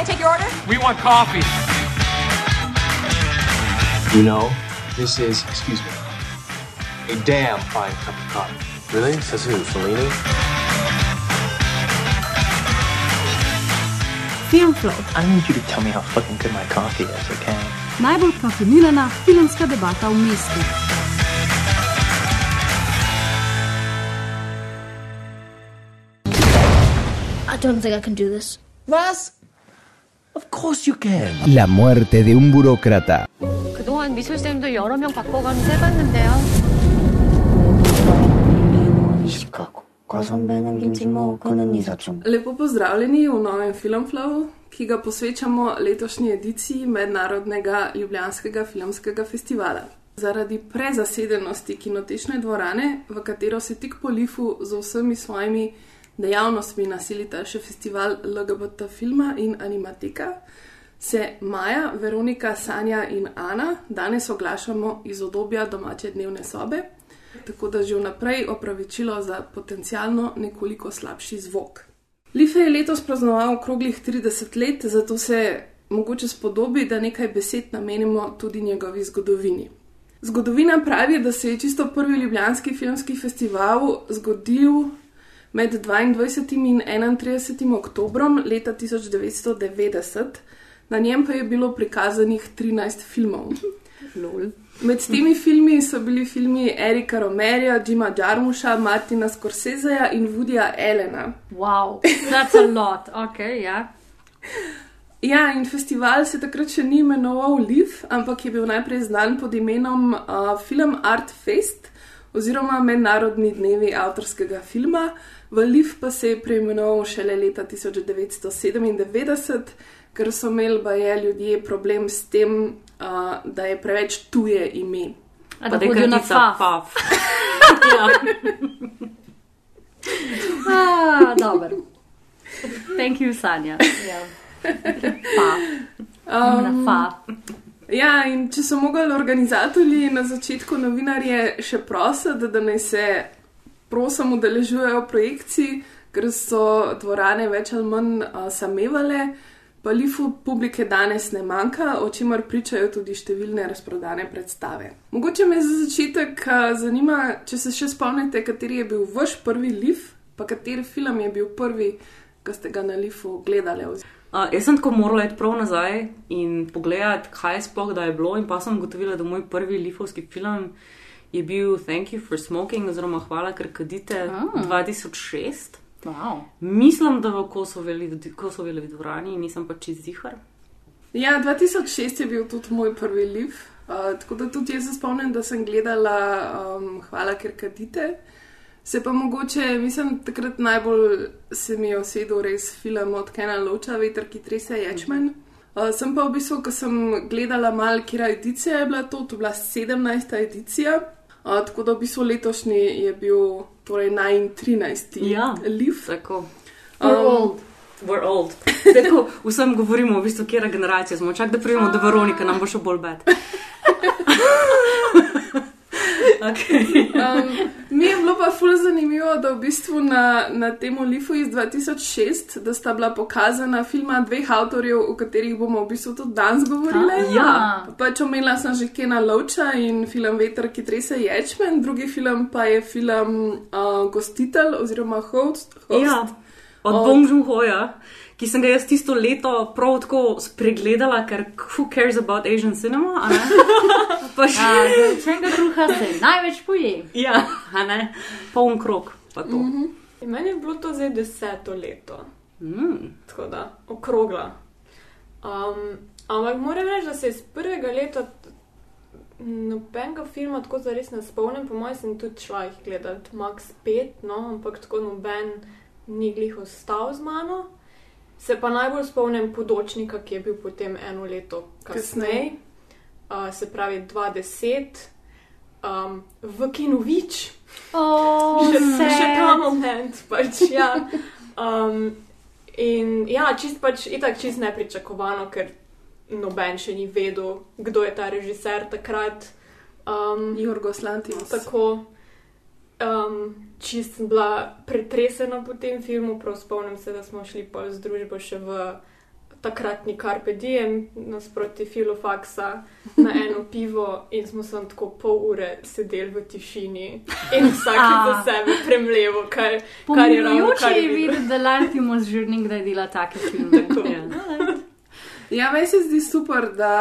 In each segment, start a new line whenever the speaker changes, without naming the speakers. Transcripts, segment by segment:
I take your order?
We want coffee.
You know, this is, excuse me, a damn fine cup of coffee.
Really? Says who? Fellini?
Filmflow,
I need you to tell me how fucking good my coffee is, okay?
najbolj kafinirana filmska debata v mestu.
I don't think I can do this.
Russ? Of course you can.
La muerte de un burócrata.
그동안 미술쌤도 여러 명 바꿔가면서 해봤는데요.
Lepo pozdravljeni v novem Filmflowu, ki ga posvečamo letošnji ediciji Mednarodnega Ljubljanskega filmskega festivala. Zaradi prezasedenosti kinotečne dvorane, v katero se tik po lifu z vsemi svojimi dejavnostmi nasilita še festival LGBT filma in animateka, se Maja, Veronika, Sanja in Ana danes oglašamo iz obdobja domače dnevne sobe, tako da že vnaprej opravičilo za potencialno nekoliko slabši zvok. Life je letos praznoval okroglih 30 let, zato se mogoče spodobi, da nekaj besed namenimo tudi njegovi zgodovini. Zgodovina pravi, da se je čisto prvi Ljubljanski filmski festival zgodil med 22. in 31. oktobrom leta 1990, na njem pa je bilo prikazanih 13 filmov.
Lol.
Med temi filmi so bili filmi Erika Romerja, Jima Jarmuša, Martina Scorseseja in Woodyja Elena.
Wow, that's a lot. Ok, ja.
Ja, in festival se takrat še ni imenoval Liv, ampak je bil najprej znan pod imenom uh, Film Art Fest oziroma Mednarodni dnevi avtorskega filma. V Liv pa se je preimenoval šele leta 1997, ker so imeli baje ljudje problem s tem, uh, da je preveč tuje ime.
A da hodijo na faf. ja. ah, dobro. Thank you, Sanja. Ja. Fa. Um, na fa.
Ja, in če so mogli organizatorji na začetku novinarje še prositi, da naj se prosim udeležujejo projekcij, ker so dvorane več ali manj uh, samevale, pa lifu publike danes ne manjka, o čemer pričajo tudi številne razprodane predstave. Mogoče me za začetek uh, zanima, če se še spomnite, kateri je bil vaš prvi lif, pa kateri film je bil prvi, ki ste ga na lifu gledali.
Uh, jaz sem tako morala iti prav nazaj in pogledati, kaj sploh da je bilo, in pa sem ugotovila, da moj prvi lifovski film je bil Thank you for smoking, oziroma Hvala, ker kadite
Ah.
2006.
Wow.
Mislim, da v Kosovi v dvorani, nisem pa čez zihar.
Ja, 2006 je bil tudi moj prvi liv, uh, tako da tudi jaz se spomnim, da sem gledala um, Hvala, ker kadite. Se pa mogoče, mislim, takrat najbolj se mi je osedel res film od Kena Loča, Veter, ki trese ječmen. Uh, sem pa v bistvu, ko sem gledala mal, kira edicija je bila to, to je bila 17. edicija. Uh, tako da v bistvu letošnji je bil torej 13.
Ja.
liv.
Tako.
We're
Um,
old.
We're old. Tako, vsem govorimo, v bistvu, kera generacija smo. Čak, da pridemo do Veronika, nam bo še bolj bed. okay.
Um, mi je bilo pa ful zanimivo, da v bistvu na, na tem Olifu iz 2006, da sta bila pokazana filma dveh avtorjev, o katerih bomo v bistvu tudi danes govorili.
Ja.
Pač omenila sem že Kena Lovča in film Veter, ki trese ječmen, drugi film pa je film uh, Gostitelj oziroma Host. host.
Ja, od
Od-
Bong Joon-hoja, ki sem ga jaz tisto leto prav tako spregledala, ker who cares about Asian cinema? Pa še,
Ja, Začenega kruha se največ poje.
ja, a ne, poln krok, pa to.
In meni je bilo to zdaj deseto leto,
Mm.
tako da okrogla. Um, ampak moram reči, da se iz prvega leta nobenega filma tako zares ne spomnim, po mojem sem tudi šla jih gledati, max 5, no, ampak tako noben ni glih ostal z mano. Se pa najbolj spomnim podočnika, ki je bil potem eno leto kasneje, uh, se pravi 2010, um, v Kinovič.
Oh,
še, še
sad.
ta moment. Pač, ja. um, in ja, čist pač itak čist nepričakovano, ker noben še ni vedel, kdo je ta režiser takrat. Um,
Jorgos Lantimos.
Tako. Um, čist sem bila pretresena po tem filmu, prav spomnim se, da smo šli pa z družbo še v takratni Carpe Diem nasproti Filofaksa na eno pivo in smo tam tako pol ure sedeli v tišini in vsak za sebe premlevo, kar, kar je ravno kar
je
je
videti, da Lantimos že nekdaj dela take filme.
Ja.
Ja, meni se zdi super, da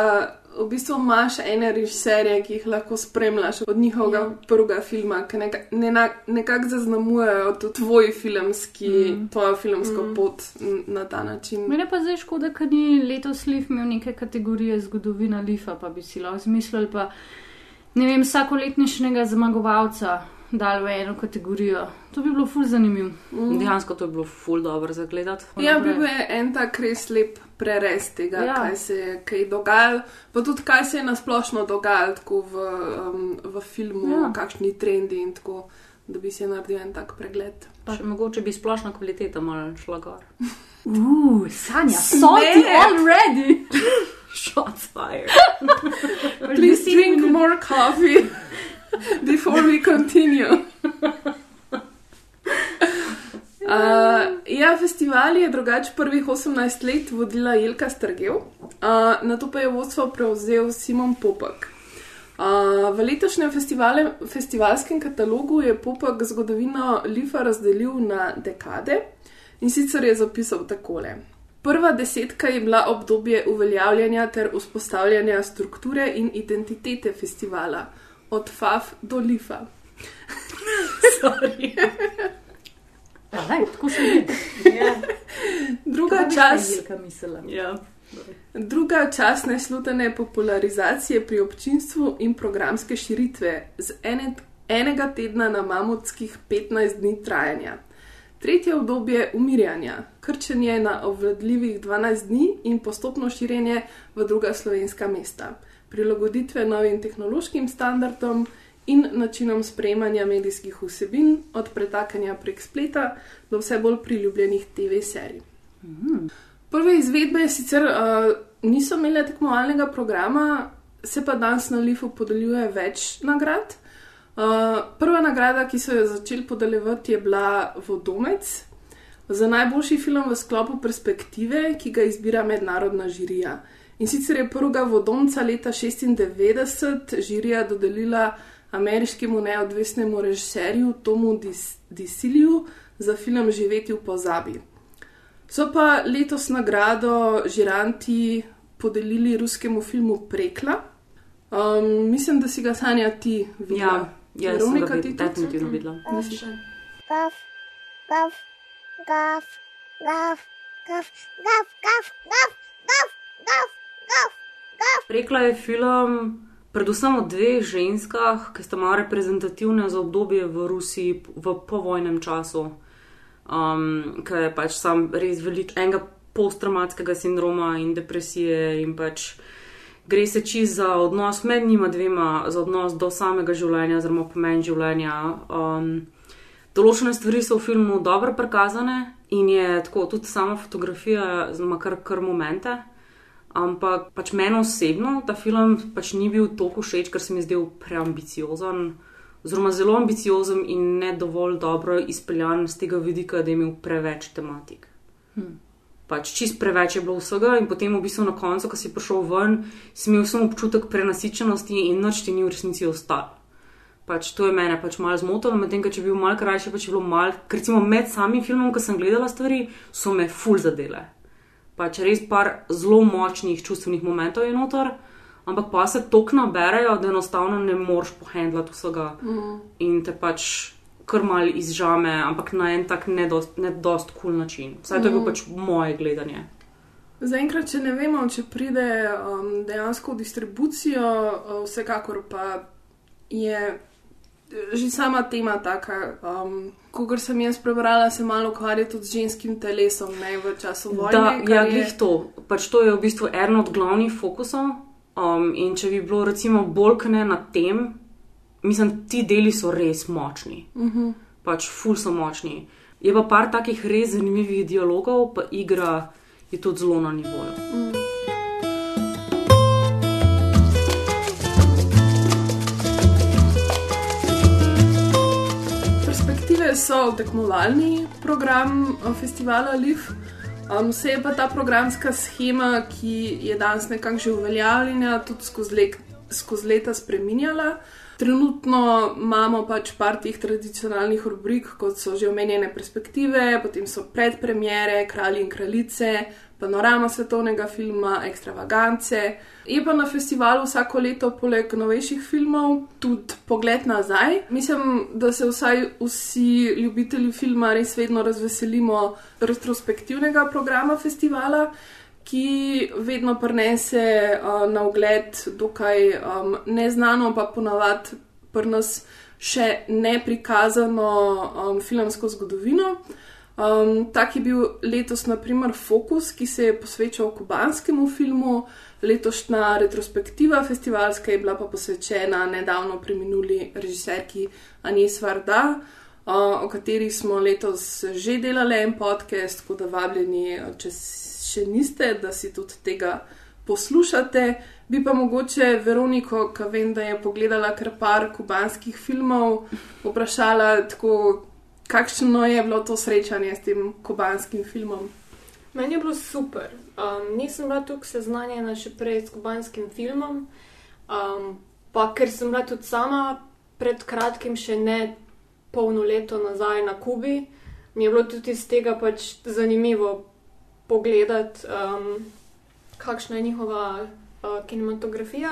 v bistvu imaš ene režiserje, ki jih lahko spremljaš od njihovega
Ja.
prvega filma, ki neka, nena, nekako zaznamujejo tudi tvoj filmski, mm. tvojo filmsko mm. pot na ta način.
Mene pa zdaj škoda, ker ni letos Lif imel neke kategorije zgodovina Lifa, pa bi si lahko zmislili pa, ne vem, vsakoletnišnjega zmagovalca dal v eno kategorijo. To bi bilo ful zanimivo.
Dejansko to je bilo ful dobro za gledati.
Ja, bil je en tak res lep prerez tega, ja. Kaj se je kaj dogajalo, pa tudi kaj se je nasplošno dogajalo v, um, v filmu, ja. Kakšni trendi in tako, da bi si naredil en tak pregled.
Še mogoče bi splošna kvaliteta malo šla gor.
Uf, Sanja, salty
Snap.
already!
Shots fired.
Please drink more coffee before we continue. Uh, ja, festival je drugače prvih 18 let vodila Jelka Strgev, uh, na to pa je vodstvo prevzel Simon Popek. Uh, v letošnjem festivale, festivalskem katalogu je Popek zgodovino Lifa razdelil na dekade in sicer je zapisal takole. Prva desetka je bila obdobje uveljavljanja ter vzpostavljanja strukture in identitete festivala, od FAF do LIFA.
Ja, daj, tako se je.
Druga čas.
Ja.
druga čas neslutene popularizacije pri občinstvu in programske širitve z ene, enega tedna na mamutskih 15 dni trajanja. Tretje obdobje umirjanja, krčenje na obvladljivih 12 dni in postopno širjenje v druga slovenska mesta, prilagoditve novim tehnološkim standardom in načinom sprejemanja medijskih vsebin, od pretakanja prek spleta do vse bolj priljubljenih TV serij. Prve izvedbe sicer uh, niso imele tekmovalnega programa, se pa danes na Lifu podeljuje več nagrad. Uh, prva nagrada, ki so jo začeli podeljevati, je bila Vodomec za najboljši film v sklopu perspektive, ki ga izbira mednarodna žirija. In sicer je prvega Vodomca leta 96 žirija dodelila ameriškemu neodvisnemu režiserju Tomu Dis Disiliju za film Živeti v pozabi. So pa letos nagrado žiranti podelili ruskemu filmu Prekla. Um, mislim, da si ga sanja ti videla.
Ja, jaz sem
Veronika,
ga
ti tudi?
definitivno videla.
Nisi?
Gaf, gaf, gaf, gaf, gaf, gaf, gaf, gaf, gaf, gaf, gaf, gaf.
Rekla je film predvsem o dveh ženskah, ki sta malo reprezentativne za obdobje v Rusiji v povojnem času, um, ki je pač sam res velik enega posttraumatskega sindroma in depresije in pač. Gre se čist za odnos med njima dvema, za odnos do samega življenja, oziroma pomen življenja. Um, določene stvari so v filmu dobro prikazane in je tako tudi sama fotografija, ima kar, kar momente. Ampak pač meni osebno ta film pač ni bil toliko všeč, ker se mi je zdel preambiciozen, oziroma zelo ambiciozen in ne dovolj dobro izpeljan z tega vidika, da je imel preveč tematik. Pač čist preveč je bilo vsega, in potem v bistvu na koncu, ko si prišel ven, si imel samo občutek prenasičenosti in noč ti ni v resnici ostalo. Pač to je mene pač malo zmotilo, medtem ko če bi bil mal krajši, pač je bilo mal, ker recimo med samim filmom, ko sem gledala stvari, so me ful zadele. Pač res par zelo močnih čustvenih momentov je noter, ampak pa se tok naberajo, da enostavno ne moreš pohendlati vsega mm. in te pač kar mal izžame, ampak na en tak nedost, nedost kul cool način. Vsaj to je bilo pač moje gledanje.
Zaenkrat, če ne vemo, če pride um, dejansko v distribucijo, uh, vsekakor pa je že sama tema taka. Um, Ko sem jaz prebrala, se malo ukvarja tudi z ženskim telesom, ne v času vojne.
Da, ja,
je-
glih to. Pač to je v bistvu eden od glavnih fokusov. Um, in če bi bilo recimo bolj kne na tem, mislim, ti deli so res močni. Uh -huh. Pač ful so močni. Je pa par takih res zanimivih dialogov, pa igra je tudi zelo na nivoju.
Perspektive so tekmovalni program eh, festivala LIF. Um, se je pa ta programska schema, ki je danes nekako že uveljavljena, tudi skozi, let, skozi leta spreminjala. Trenutno imamo pač par teh tradicionalnih rubrik, kot so že omenjene perspektive, potem so predpremiere, kralji in kraljice, panorama svetovnega filma, ekstravagance. Je pa na festivalu vsako leto, poleg novejših filmov, tudi pogled nazaj. Mislim, da se vsaj vsi ljubitelji filma res vedno razveselimo retrospektivnega programa festivala. Ki vedno prenese uh, na ogled dokaj um, neznano, pa ponavadi pri nas še ne prikazano um, filmsko zgodovino. Um, tak je bil letos, naprimer, Fokus, ki se je posvečal kubanskemu filmu, letošnja retrospektiva festivalska je bila pa posvečena nedavno preminuli režiserki Anies Varda, uh, o kateri smo letos že delali en podcast, tako da vabljeni, če še niste, da si tudi tega poslušate. Bi pa mogoče Veroniko, ki vem, da je pogledala kar par kubanskih filmov, vprašala tako, kakšno je bilo to srečanje s tem kubanskim filmom.
Meni je bilo super. Um, nisem bila tukaj seznanjena še prej s kubanskim filmom, um, pa ker sem bila tudi sama pred kratkim, še ne polno leto nazaj na Kubi, mi je bilo tudi iz tega pač zanimivo pogledati, um, kakšna je njihova uh, kinematografija.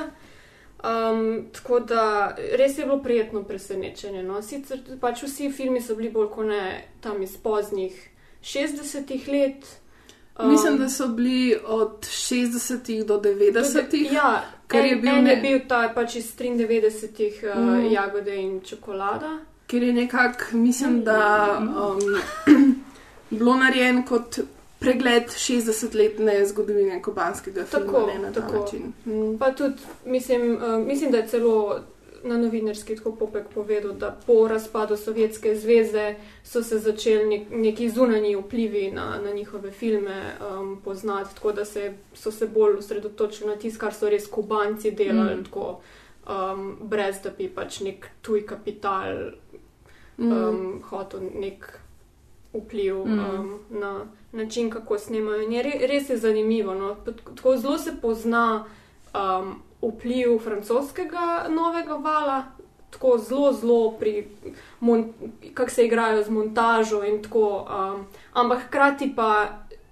Um, tako da res je bilo prijetno presenečenje. No? Sicer pač vsi filmi so bili bolj kot ne tam iz poznih 60-ih let.
Um, Mislim, da so bili od 60 do 90.
Do, ja,
ker
en,
je bil,
en
ne,
je bil ta pač iz 93 uh,
Mm.
mm. jagode in čokolada.
ker je nekako, mislim, da um, bilo narejen kot pregled 60-letne zgodovine kubanskega filma.
Tako,
ne, na ta
tako.
način. Mm.
Pa tudi, mislim, uh, mislim, da je celo na novinarski tako popek povedal, da po razpadu Sovjetske zveze so se začeli nek, neki zunanji vplivi na, na njihove filme um, poznati, tako da se, so se bolj osredotočili na tisto, kar so res kubanci delali,
Mm.
mm. tako, um, brez da bi pač nek tuj kapital
Mm.
um, hotel nek vpliv
Mm.
um, na način, kako snemajo. In je re, res je zanimivo. No? Tako zelo se pozna um, vpliv francoskega novega vala. Tako zelo, zelo pri kako se igrajo z montažo in tako, um, ampak hkrati pa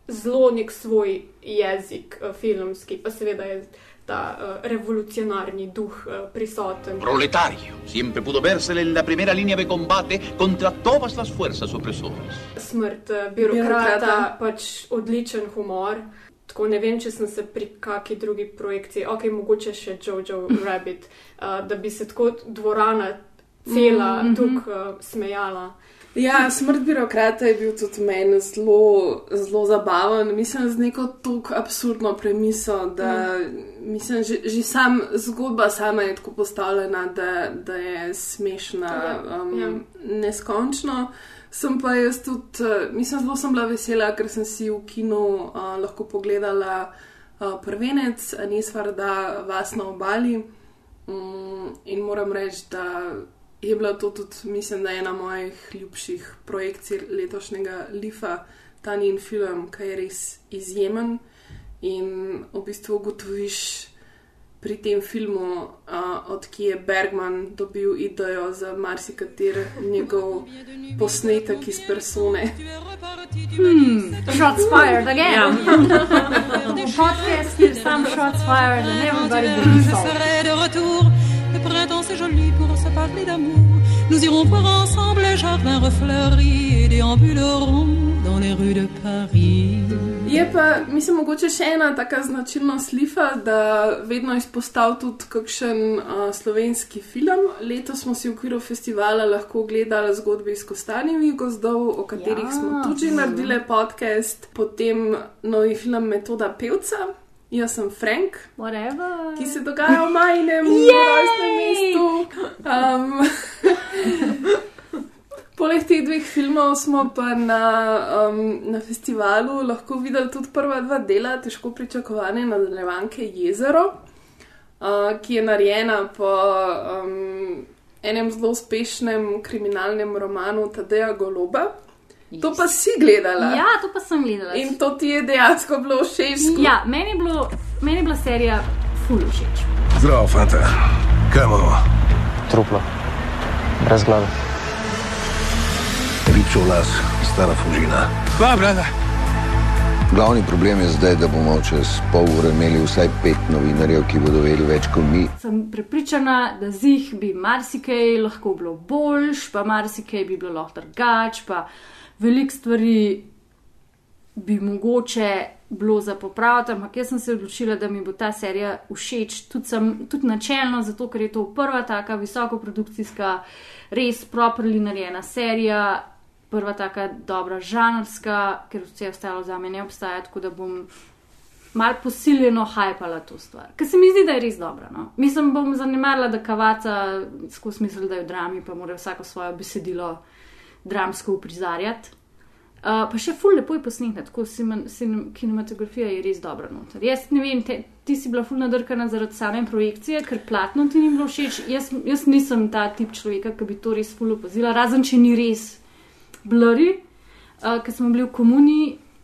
zelo nek svoj jezik uh, filmski, pa seveda je ta uh, revolucionarni duh uh, prisoten.
Proletario, siempre pudo vérsele en la primera línea de combate contra todas las fuerzas opresoras.
smrt eh, birokrata,
Birokrata.
pač odličen humor. Tako ne vem, če sem se pri kakšni drugi projekciji, ok, mogoče še Jojo Rabbit, uh, da bi se tako dvorana cela mm. -hmm. tukaj uh, smejala.
Ja, smrt birokrata je bil tudi meni zelo, zelo zabaven. Mislim, z neko tako absurdno premiso, da mislim, že, že sam zgodba sama je tako postavljena, da, da je smešna,
Ja,
um,
ja.
neskončno. Sem pa jaz tudi, eh, mislim, zelo sem bila vesela, ker sem si v kinu uh, lahko pogledala uh, prvenec, Anis Varda, vas na obali. Um, in moram reči, da je bila to tudi, mislim, da je ena mojih ljubših projekcij letošnjega Lifa, ta njen film, ki je res izjemen. In v bistvu ugotoviš pri tem filmu, uh, odkje je Bergman dobil idejo za marsikater njegov posnetek iz persone.
Hmm, shots fired again. Podcast is some shots fired and everybody
Le printemps c'est joli pour se parler d'amour. Nous irons voir ensemble les jardins refleuris et déambulerons dans les rues de Paris.
Je pa, mislim, mogoče še ena taka značilnost Lifa, da vedno izpostavlja tudi kakšen uh, slovenski film. Letos smo si v okviru festivala lahko gledali zgodbe iz Kostanjevih gozdov, o katerih
ja.
smo tudi že naredili podcast, potem novi film Metoda pevca. Jaz sem Frank,
Whatever.
ki se dogaja v majnem rojstnem mestu. Um, Poleg teh dveh filmov smo pa na, um, na festivalu lahko videli tudi prva dva dela, težko pričakovane nadaljevanke Jezero, uh, ki je narejena po um, enem zelo uspešnem kriminalnem romanu Tadeja Goloba. To pa si gledala.
Ja, to pa sem gledala.
In to ti je dejansko bilo všeč.
Ja, meni je, bilo, meni je bila serija ful všeč.
Zdravo, fanta. Kaj imamo?
Truplo. Brez glave.
Ripčev las, stara fužina.
Pa, brada.
Glavni problem je zdaj, da bomo čez pol ure imeli vsaj pet novinarjev, ki bodo vedeli več kot mi.
Sem prepričana, da z jih bi marsikaj lahko bilo boljš, pa marsikaj bi bilo lahko drugač, pa veliko stvari bi mogoče bilo za popraviti, ampak jaz sem se odločila, da mi bo ta serija všeč, tudi, sem, tudi načelno, zato ker je to prva taka visokoprodukcijska, res properly narejena serija, prva taka dobra žanrska, ker vse ostalo za me ne obstaja, tako da bom mal posiljeno hajpala to stvar. Ker se mi zdi, da je res dobra. No? Mislim, bom zanimarila, da kavaca skozi smisel, da je v drami, pa mora vsako svoje besedilo dramsko uprizarjati. Uh, pa še ful lepo je posnetek, tako kinematografija je res dobra. Noter. Jaz ne vem, te, ti si bila ful nadrkana zaradi same projekcije, ker platno ti ni bilo všeč. Jaz, jaz nisem ta tip človeka, ki bi to res ful opazila, razen če ni res blurry, uh, ker smo bili v komuni,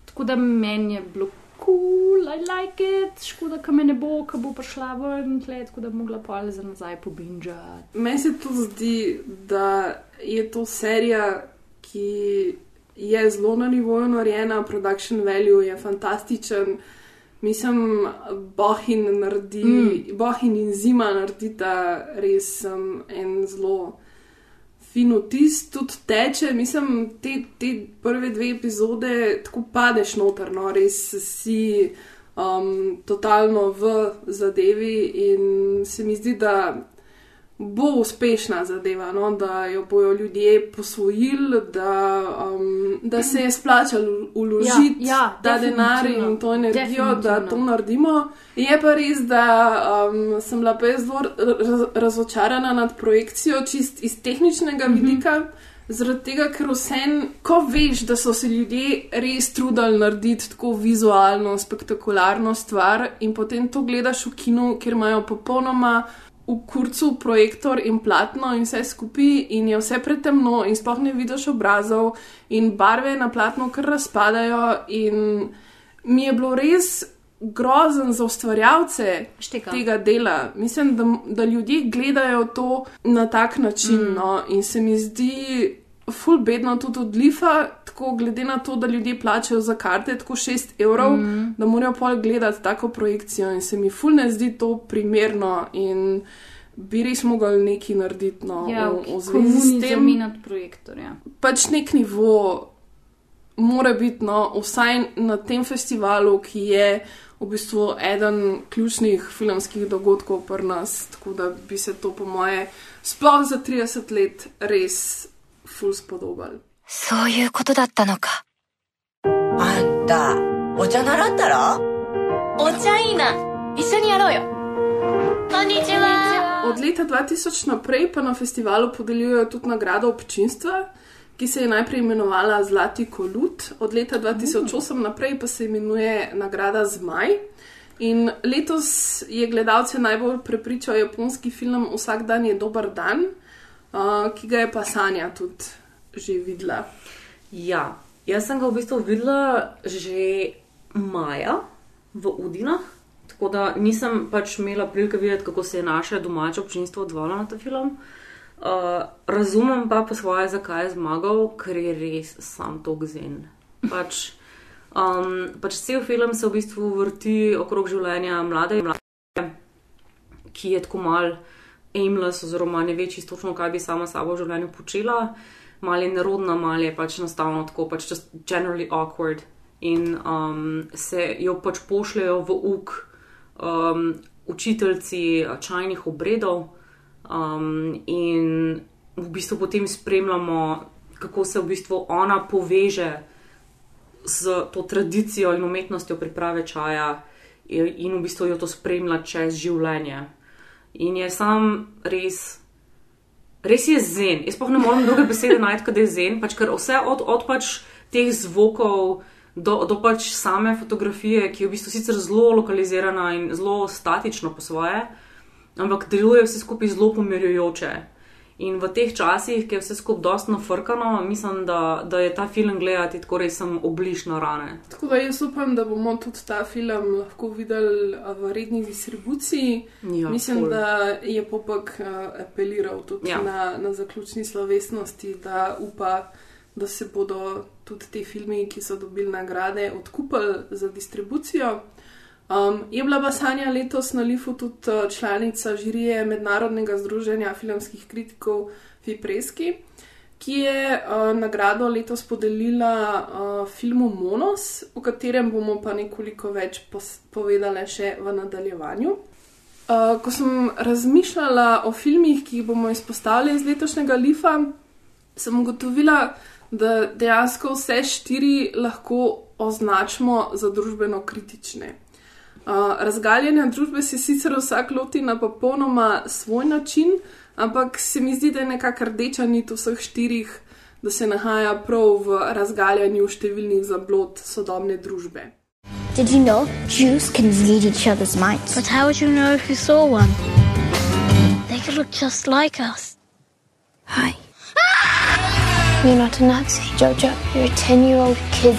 tako da meni je bilo cool, I like it, škoda, ka me ne bo, ka bo prišla ven, tle, tako da bi mogla pol za nazaj pobinžati.
Meni se to zdi, da je to serija, ki je zelo na nivoju narejena, production value je fantastičen. Mislim, Bohin naredi, mm. Bohin in Zima naredita res um, en zelo fin vtis, tudi teče. Mislim, te, te prve dve epizode tako padeš noter, no, res si um, totalno v zadevi in se mi zdi, da bo uspešna zadeva, no? da jo bojo ljudje posvojili, da, um, da se je splačalo uložiti
Ja, ja,
ta denar in to energijo, da to naredimo. Je pa res, da um, sem bila pa zelo raz, razočarana nad projekcijo, čist iz tehničnega mm -hmm. vidika. Zaradi tega, ker vsem, ko veš, da so se ljudje res trudili narediti tako vizualno, spektakularno stvar, in potem to gledaš v kinu, kjer imajo popolnoma v kurcu projektor in platno in vse skupaj, in je vse pretemno, in sploh ne vidiš obrazov, in barve na platnu kar razpadajo. In mi je bilo res grozen za ustvarjalce
Štekam.
tega dela. Mislim, da, da ljudje gledajo to na tak način. Mm. No, in se mi zdi ful bedno tudi od Lifa, tako glede na to, da ljudje plačajo za karte tako 6 evrov, mm. da morajo pol gledati tako projekcijo. In se mi ful ne zdi to primerno. In bi res mogli nekaj narediti no,
Ja,
v, v zvezi s tem
zamenjati projektor. Ja.
pač nek nivo mora biti, no, vsaj na tem festivalu, ki je v bistvu eden ključnih filmskih dogodkov pri nas. Tako da bi se to, po moje, sploh za 30 let res ful spodobal.
そういうことだったのか。あんた、お茶習ったらお茶いいな。一緒にやろうよ。こんにちは。
Od leta 2000 naprej pa na festivalu podeljujejo tudi nagrado občinstva, ki se je najprej imenovala Zlati kolut, od leta 2008 naprej pa se imenuje nagrada Zmaj. In letos je gledalce najbolj prepričal japonski film Vsak dan je dober dan, uh, ki ga je pa Sanja tudi že videla.
Ja, jaz sem ga v bistvu videla že maja v Udinah, tako da nisem pač imela prilike videti, kako se je naše domače občinstvo odzvalo na ta film. Uh, razumem pa po svoje, zakaj je zmagal, ker je res sam to gzen. Pač, um, pač cel film se v bistvu vrti okrog življenja mlade in mlade, ki je tako mal aimless, oziroma ne ve čisto točno, kaj bi sama sabo v življenju počela. Mal je nerodna, mal je pač enostavno tako, pač just generally awkward. In um, se jo pač pošljajo v uk um, učiteljci čajnih obredov, um, in v bistvu potem spremljamo, kako se v bistvu ona poveže z to tradicijo in umetnostjo priprave čaja, in in v bistvu jo to spremlja čez življenje. In je sam res, res je zen. Jaz pa ne morem druge besede najti, kaj je zen, pač ker vse od, od pač teh zvokov do, do pač same fotografije, ki je v bistvu sicer zelo lokalizirana in zelo statična po svoje, ampak deluje vse skupaj zelo pomirjujoče. In v teh časih, ki je vse skupaj dosti nafrkano, mislim, da, da je ta film gledati tako res obližno rane.
Tako da jaz upam, da bomo tudi ta film lahko videli v redni distribuciji.
Ja,
mislim,
ful.
da je Popek apeliral tudi
Ja.
na, na zaključni slovesnosti, da upa, da se bodo tudi ti filmi, ki so dobili nagrade, odkupili za distribucijo. Um, je bila pa Sanja letos na Lifu tudi uh, članica žirije Mednarodnega združenja filmskih kritikov Fipreski, ki je uh, nagrado letos podelila uh, filmu Monos, o katerem bomo pa nekoliko več povedale še v nadaljevanju. Uh, ko sem razmišljala o filmih, ki jih bomo izpostavili iz letošnjega Lifa, sem ugotovila, da dejansko vse štiri lahko označimo za družbeno kritične. Uh, razgaljanja družbe se sicer vsak loti na popolnoma svoj način, ampak se mi zdi, da je nekako rdeča nit vseh štirih, da se nahaja prav v razgaljanju številnih zablod sodobne družbe.
Did you know Jews can read each other's minds? But how would you know if you saw one? They could look just like us. Hi. You're not a Nazi, Jojo. You're a 10 year old kid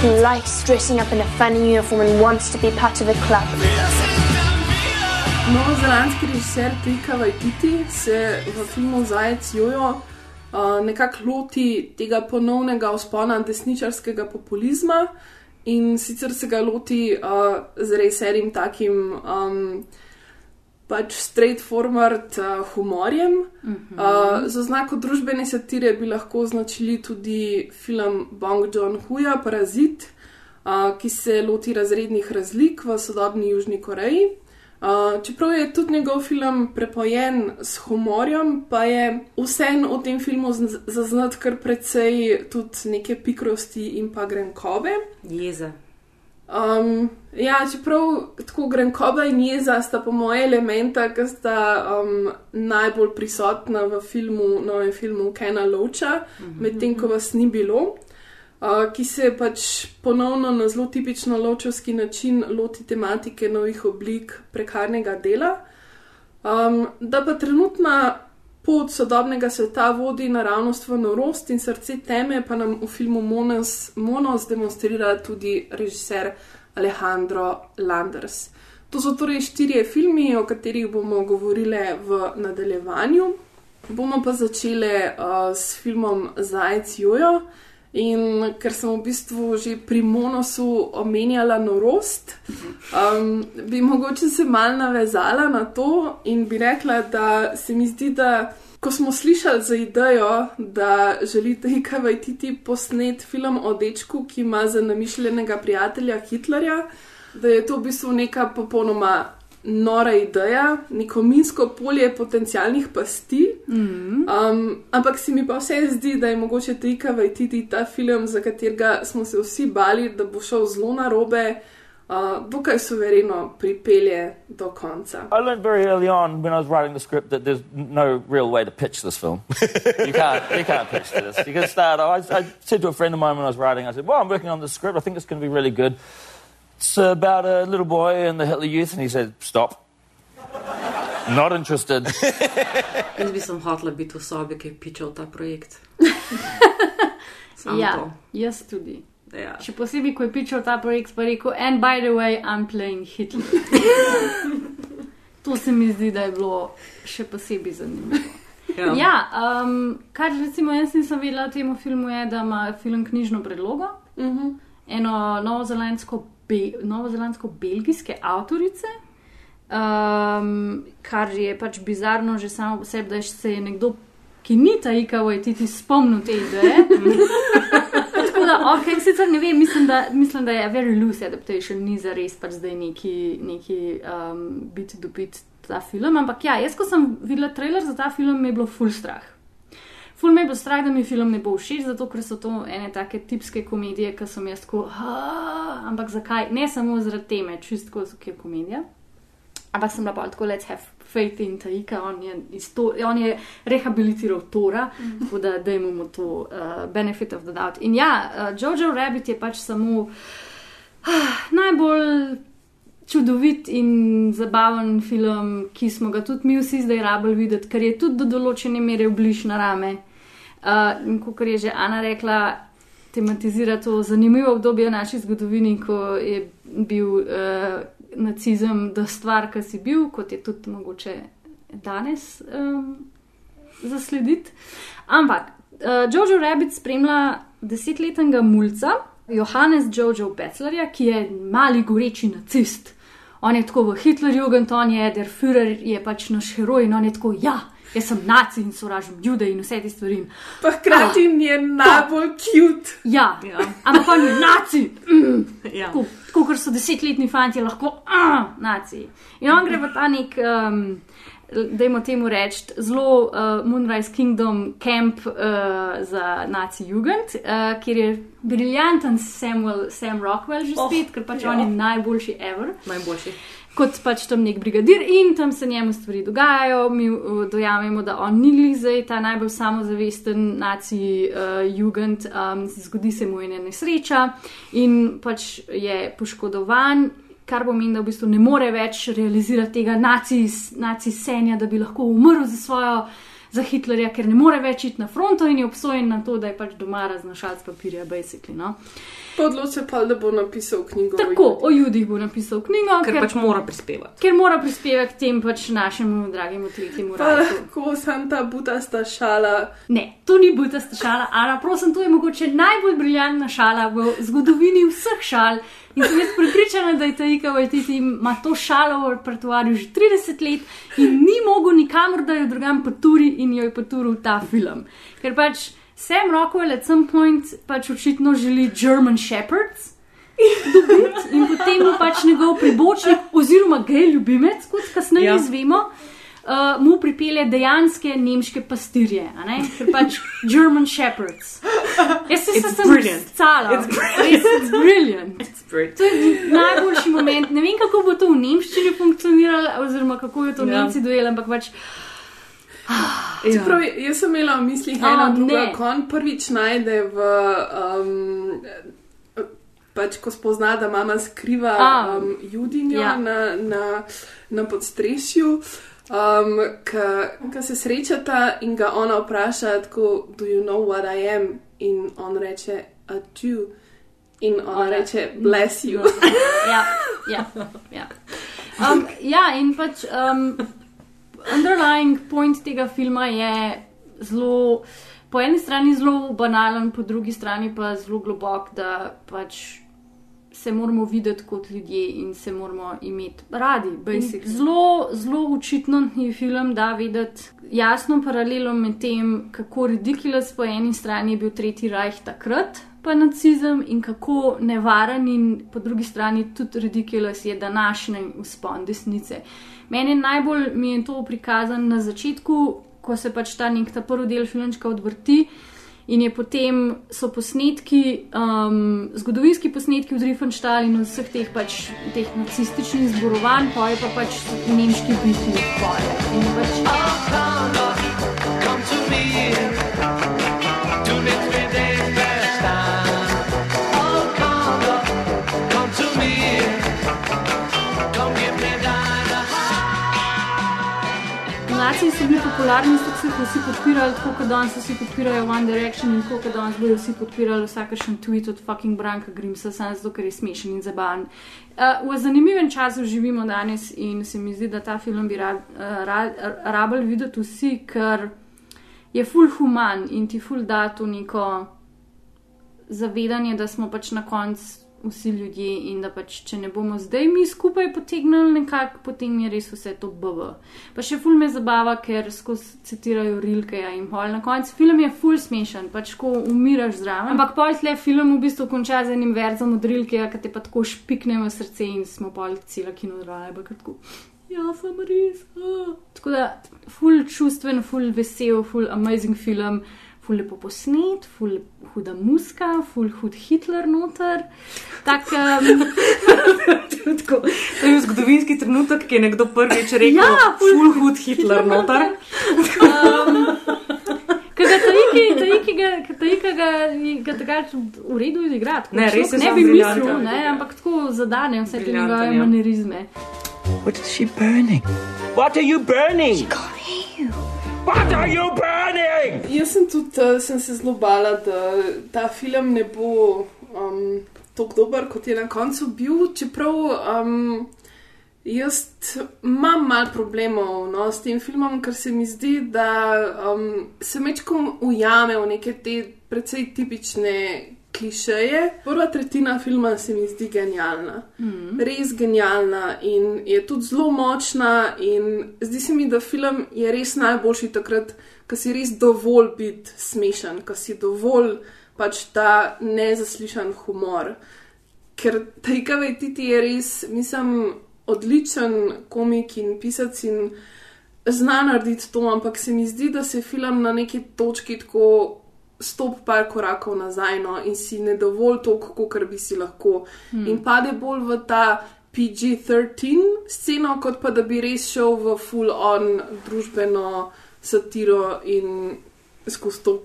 who likes dressing up in a funny uniform and wants to be part of a club.
Novozelandski režiser Trika Vajtiti se v filmu Zajec Jojo uh, nekako loti tega ponovnega vzpona desničarskega populizma in sicer se ga loti uh, z res enim takim um, pač straightforward uh, humorjem. Uh, za znako družbene satire bi lahko označili tudi film Bong Joon-huja Parazit, uh, ki se loti razrednih razlik v sodobni Južni Koreji. Uh, čeprav je tudi njegov film prepojen s humorjem, pa je vseeno v tem filmu zaznati kar precej tudi neke pikrosti in pa grenkobe.
Jeze.
Um, ja, čeprav tako grenkoba in jeza sta po moje elementa, ki sta um, najbolj prisotna v filmu, novem filmu Kena Loča, medtem ko vas ni bilo. Uh, ki se pač ponovno na zelo tipično ločovski način loti tematike novih oblik prekarnega dela. Um, da pa trenutna pot sodobnega sveta vodi naravnost v norost in srce teme, pa nam v filmu Monos, Monos demonstrira tudi režiser Alejandro Landers. To so torej štirje filmi, o katerih bomo govorile v nadaljevanju. Bomo pa začele uh, s filmom Zajec Jojo. In ker sem v bistvu že pri Monosu omenjala norost, um, bi mogoče se mal navezala na to in bi rekla, da se mi zdi, da ko smo slišali za idejo, da želite Vajtiti posnet film o dečku, ki ima za namišljenega prijatelja Hitlerja, da je to v bistvu neka popolnoma nora ideja, neko minsko polje potencialnih pasti.
Mm.
Um, ampak se mi pa vse zdi, da je mogoče Trika Vajtiti ta film, za katerega smo se vsi bali, da bo šel zelo na robe, uh, dokaj suvereno pripelje do konca.
I learned very early on when I was writing the script that there's no real way to pitch this film. you can't, you can't pitch this. You can start. I, I said to a friend of mine when I was writing, I said, "Well, I'm working on this script. I think it's going to be really good. It's about a little boy and the Hitler Youth," and he said, "Stop. Not interested."
Jaz bi sem hotela biti v sobi, ki je pičal ta projekt.
Ja,
to.
jaz tudi.
Ja.
Še posebej, ko je pičal ta projekt, pa rekel, and by the way, I'm playing Hitler. to se mi zdi, da je bilo še posebej zanimivo.
Ja.
Ja, um, kar recimo jaz nisem vedela o tem filmu, je, da ima film knjižno predlogo.
Uh -huh.
Eno novozelandsko, be, novozelandsko-belgijske avtorice, um, kar je pač bizarno že samo po sebi, da se je nekdo, ki ni ta IKV, ti spomnil te ideje. Tako da, ok, sicer ne vem, mislim, da, mislim, da je very loose adaptation, ni za res pač zdaj neki, neki um, bit do bit ta film. Ampak ja, jaz, ko sem videla trailer za ta film, mi je bilo full strah. Ful me je bilo strah, da mi film ne bo všeč, zato ker so to ene take tipske komedije, ki sem jaz tako, ampak zakaj? Ne samo zaradi teme, čistko, ker je komedija. Ampak sem bila pa tako, let's have faith in Taika, on je, iz to, on je rehabilitiral Tora, tako da dajmo mu to uh, benefit of the doubt. In ja, uh, Jojo Rabbit je pač samo ah, najbolj čudovit in zabaven film, ki smo ga tudi mi vsi zdaj rabili videti, ker je tudi do določene mere bliž na rame. Uh, in kot je že Ana rekla, tematizira to zanimivo obdobje v naši zgodovini, ko je bil uh, nacizem do stvar, ki si bil, kot je tudi mogoče danes um, zaslediti. Ampak uh, Jojo Rabbit spremlja desetletnega mulca, Johannes Jojo Betzlerja, ki je mali goreči nacist. On je tako v Hitlerjugend, on je der Führer, je pač naš heroj in on je tako, ja, jaz sem naci in sovražim jude in vse te stvari.
Pa hkrati oh, je najbolj cute.
Ja, ja. ampak on je naci. Mm. Ja. Tako, tako, ker so desetletni fanti lahko, ah, naci. In on gre v ta nek. Um, Dajmo temu reči, zelo uh, Moonrise Kingdom camp uh, za Nazi Jugend, uh, kjer je briljanten Samuel, Sam Rockwell že spet, oh, ker pač ja. on je najboljši ever.
Najboljši.
Kot pač tam nek brigadir in tam se njemu stvari dogajajo, mi uh, dojamemo, da on ni glizaj, ta najbolj samozavesten Nazi uh, Jugend, um, zgodi se mu ena nesreča in pač je poškodovan kar pomeni, da v bistvu ne more več realizirati tega nacisenja, da bi lahko umrl za svojo, za Hitlerja, ker ne more več iti na fronto in je obsojen na to, da je pač doma raznašal s papirja, basically. No?
Odločil pa, da bo napisal knjigo.
Tako, o judih bo napisal knjigo,
ker, ker pač mora prispevati.
Ker mora prispevati k tem pač našemu dragemu tretjemu raju.
Tako sem ta butasta šala.
Ne, to ni butasta šala, Ana, prosim, to je mogoče najbolj briljantna šala v zgodovini vseh šal. In sem jaz pripričana, da je ta Ika Vajtiti ima to šalo v repertoarju že 30 let in ni mogel nikamor, da jo drugam poturi in jo je poturil ta film. Ker pač Sam Rockwell at some point pač očitno želi German Shepherds. Dobiti, in potem mu pač njegov pribočnik, oziroma gej ljubimec, kot kasneje ja. izvemo, uh, mu pripelje dejanske nemške pastirje, ker pač German Shepherds. Jaz se sem scala, res je brilliant. To je najboljši moment. Ne vem, kako bo to v nemščini funkcioniralo, oziroma kako je to v ja. Nemci dojeli, ampak pač.
Ja. Čeprav, jaz sem imela v mislih eno drugo, ko on prvič najde v. Um, pač, ko spozna, da mama skriva um, judinjo ja. na, na, na podstresju, um, ki se srečata in ga ona vpraša, tako, do you know what I am? In on reče, a Jew. In ona ona reče, bless you.
ja, ja, ja. Um, ja, in pač. Um, underlying point tega filma je zelo, po eni strani zelo banalen, po drugi strani pa zelo globok, da pač se moramo videti kot ljudje in se moramo imeti radi. Zelo, zelo učitno je film, da videti jasno paralelo med tem, kako ridiculous po eni strani je bil Tretji rajh takrat. Pa nacizem in kako nevaren, in po drugi strani tudi ridiculous je današnji vzpon desnice. Meni najbolj mi je to prikazano na začetku, ko se pač ta nek ta prvi del filmčka odvrti. In je potem so posnetki, um, zgodovinski posnetki v Driefenstahl in vseh teh, pač, teh nacističnih zborovanj, pa je pa pač nemški biti poje. In pač. Oh, so bili popularni, so se vsi podpirali, tako kot danes vsi podpirajo One Direction in tako kot danes bodo vsi podpirali vsakršen tweet od fucking Branka Grimsa, samo zato, ker je smešen in zabaven. Uh, v zanimivem času živimo danes in se mi zdi, da ta film bi rad, uh, rad, rabili videti vsi, ker je full human in ti full da to neko zavedanje, da smo pač na koncu vsi ljudje in da pač, če ne bomo zdaj mi skupaj potegnili nekako, potem je res vse to BV. Pa še ful me zabava, ker skozi citirajo Rilke in pol. Na koncu film je ful smešen, pač ko umiraš zraven. Ampak pol tle film v bistvu konča z enim verzom od Rilke, ki te pa tako špikne v srce in smo pol cela kinodraja, ampak tako. Ja, sem res. Ah. Tako da, ful čustven, ful vesel, ful amazing film ful lepo posnet, ful huda muska, ful hud Hitler noter. Tak, um...
to je zgodovinski trenutek, ki je nekdo prvič rekel: ja, ful, ful hud Hitler noter.
um, Tajika ga, ga takrat v redu igra. tako
Ne,
človek
res
ne bi mislil, ne, ampak tako zadane vse te njegove
ja.
manierizme.
What is she burning? What are you burning? What are you burning?
Jaz sem tudi uh, sem se zelo bala, da ta film ne bo um, tako dober, kot je na koncu bil. Čeprav um, jaz imam malo problemov no, s tem filmom, ker se mi zdi, da um, se mečkom ujame v neke te precej tipične klišeje. Prva tretjina filma se mi zdi genialna.
Mhm.
Res genialna in je tudi zelo močna. In zdi se mi, da film je res najboljši takrat, ko si res dovolj biti smešen, ko si dovolj pač ta nezaslišan humor. Ker Taika Waititi je res, mislim, odličen komik in pisec in zna narediti to, ampak se mi zdi, da se film na neki točki tako stop par korakov nazaj no, in si ne dovolj toliko, kot bi si lahko.
Hmm.
In pade bolj v ta PG-13 sceno, kot pa da bi res šel v full-on družbeno satiro in skozi to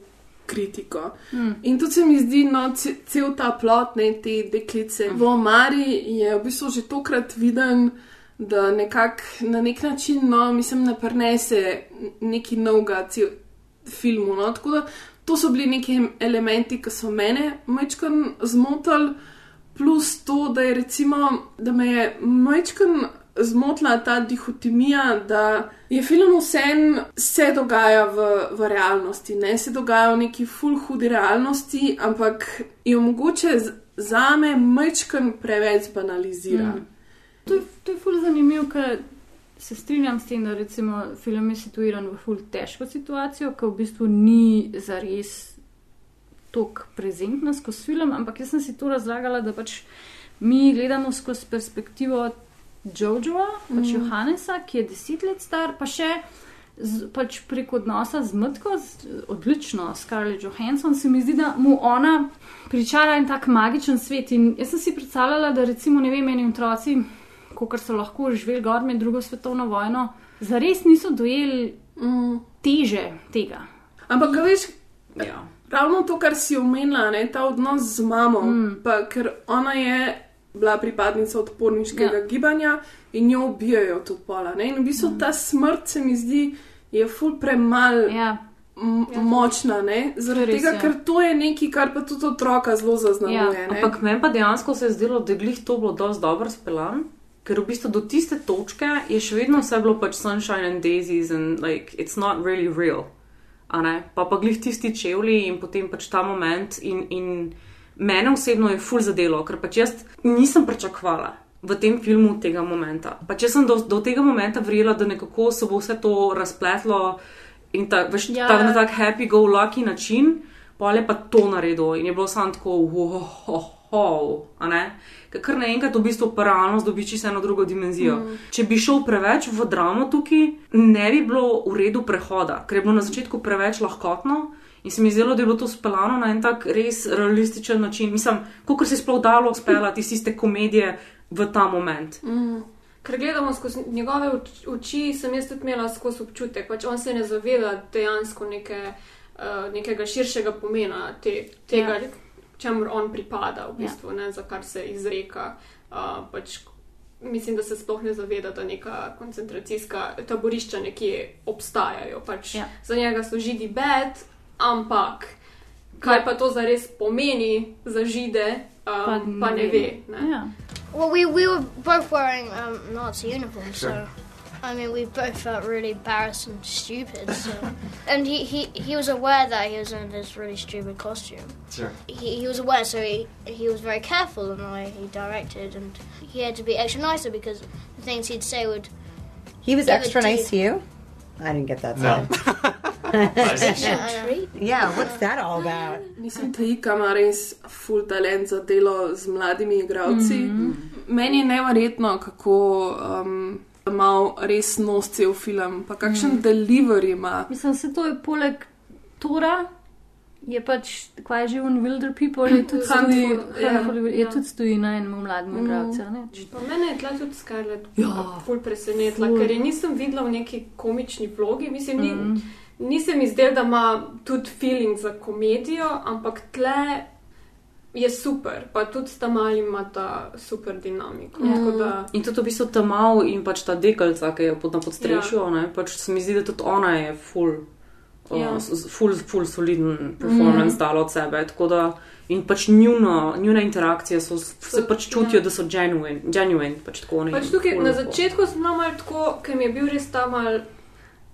kritiko.
Hmm.
In tudi se mi zdi, no, ce- cel ta plot, ne te deklice v Omari je v bistvu že tokrat viden, da nekak, na nek način, no, mislim, ne prenese neki novega filmu. No. Tako da to so bili neki elementi, ki so mene majčkan zmotili, plus to, da je recimo, da me je majčkan zmotila ta dihotomija, da je film vsem se dogaja v, v realnosti, ne se dogaja v neki full hudi realnosti, ampak jo mogoče z- zame majčkan preveč banalizira.
Mm. To je, to je ful zanimivo, ker se strinjam s tem, da recimo film je situiran v ful težko situacijo, ki v bistvu ni zares tako prezentna skozi film, ampak jaz sem si to razlagala, da pač mi gledamo skozi perspektivo Jojoa, pač
Mhm.
Johannesa, ki je deset let star, pa še z, pač prek odnosa z Mrtko, z, odlično, Scarlett Johansson, se mi zdi, da mu ona pričara en tak magičen svet. In jaz sem si predstavljala, da recimo, ne vem, eni otroci, kot so lahko živeli gor med drugo svetovno vojno, zares niso dojeli
mm.
teže tega.
Ampak, a veš,
Ja.
ravno to, kar si omenila, ne, ta odnos z mamo, mm. pa ker ona je bila pripadnica odporniškega ja. gibanja in jo ubijajo tudi pola. Ne, in v bistvu mm. ta smrt se mi zdi, je ful premal.
Ja.
Ja, močna, ne? zaradi
res,
tega,
ja.
ker to je nekaj, kar pa tudi otroka zelo zaznamuje. ne.
Ampak meni pa dejansko se je zdelo, da je glih to bilo dosti dobro speljan, ker v bistvu do tiste točke je še vedno vse bilo pač sunshine and daisies and like it's not really real. Pa pa glih tisti čevlji in potem pač ta moment in, in mene osebno je ful zadelo, ker pač jaz nisem pričakovala. V tem filmu tega momenta. Pač jaz sem do, do tega momenta verjela, da nekako se bo vse to razpletlo in ta, veš,
Ja.
ta, na tak happy go lucky način, pa je pa to naredil in je bilo samo tako, wow, oh, oh, a ne. Ker naenkrat v bistvu realnost dobi čisto eno drugo dimenzijo.
Mm.
Če bi šel preveč v dramo tukaj, ne bi bilo v redu prehoda, ker je bilo na začetku preveč lahkotno. In se mi zdelo, da je bilo to speljano na en tak res realističen način. Mislim, kako se je sploh dalo speljati iz tiste komedije v ta moment.
Mm. Ker gledamo skozi njegove oč- oči, sem jaz tudi imela skozi občutek, pač on se ne zaveda dejansko neke, uh, nekega širšega pomena te, tega,
Ja.
Ja. čemu on pripada, v bistvu, ja. ne, za kar se izreka. Uh, pač, mislim, da se sploh ne zaveda, da neka koncentracijska taborišča nekje obstajajo. Pač,
Ja.
Za njega so židi bed, ampak kaj
Ja.
pa to zares pomeni za žide, um, pa, pa ne ve. Ne?
Ja.
Well, we, we were both wearing um, Nazi uniforms,
Sure.
So I mean, we both felt really embarrassed and stupid. So, and he, he, he was aware that he was in this really stupid costume.
Sure.
He, he was aware, so he, he was very careful in the way he directed, and he had to be extra nicer because the things he'd say would.
He was extra
it to
nice to you? I didn't get that
No.
yeah, what's that all about?
Mislim, da ima res full talent za delo z mladimi igravci. Mm. -hmm. Meni je neverjetno, kako um, ima res nos cel film, pa kakšen
Mm.
mm. delivery ima.
Mislim, se to je poleg Tora, je pač, kaj je že un Wilder People, je tudi stoji,
Handful, ja.
Handful, je tudi stoji na enem mladem
Mm.
igralcu.
mene je tla tudi Scarlett
Ja.
ful presenetila,
Ful.
ker je nisem videla v neki komični vlogi. Mislim, ni,
Mhm.
ni se mi zdel, da ima tudi feeling za komedijo, ampak tle je super, pa tudi sta mali ima ta super dinamiko. Tako da,
In tudi v bistvu ta mal in pač ta dekalca, ki je pod na podstrešju,
Ja.
ja. pač se mi zdi, da tudi ona je full, uh,
Ja.
s- full, full soliden performance mm. dala od sebe. Tako da, in pač njuno, njune interakcije so, se pač čutijo,
ja.
da so genuine, genuine pač tako ne.
pač tukaj na začetku sem bila malo tako, ker mi je bil res ta mal.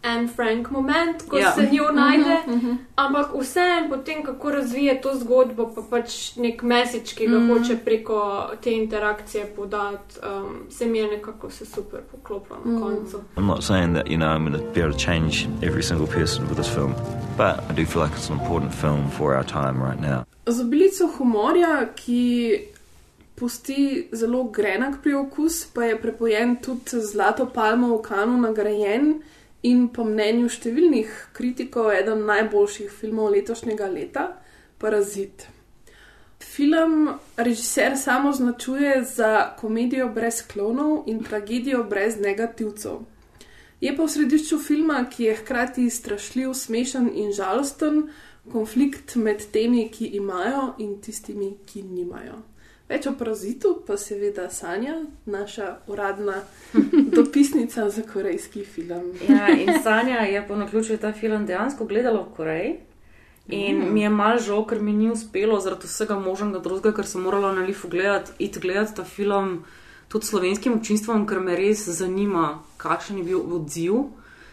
En Frank moment, ko
Ja.
se njo najde, uh -huh. ampak vseeno potem, kako razvije to zgodbo, pa pač nek message, ki ga
Mhm.
mm. hoče preko te interakcije podati, um, se mi je nekako se super poklopilo na
Mhm.
koncu.
I'm not saying that, you know, I'm going to be able to change every single person with this film, but I do feel like it's an important film for our time right now.
Z obilico humorja, ki pusti zelo grenak priokus, pa je prepojen tudi z Zlato palmo v Kanu nagrajen in po mnenju številnih kritikov eden najboljših filmov letošnjega leta, Parazit. Film režiser samo označuje za komedijo brez klonov in tragedijo brez negativcev. Je pa v središču filma, ki je hkrati strašljiv, smešen in žalosten, konflikt med temi, ki imajo in tistimi, ki nimajo. Več o parazitu pa seveda Sanja, naša uradna dopisnica za korejski film.
Ja, in Sanja je po naključju ta film dejansko gledala v Koreji. In
Mm.
mi je mal žal, ker mi ni uspelo zaradi vsega možnega drugega, ker sem morala na Lifu gledati, gledati ta film tudi slovenskim občinstvom, ker me res zanima, kakšen je bil odziv.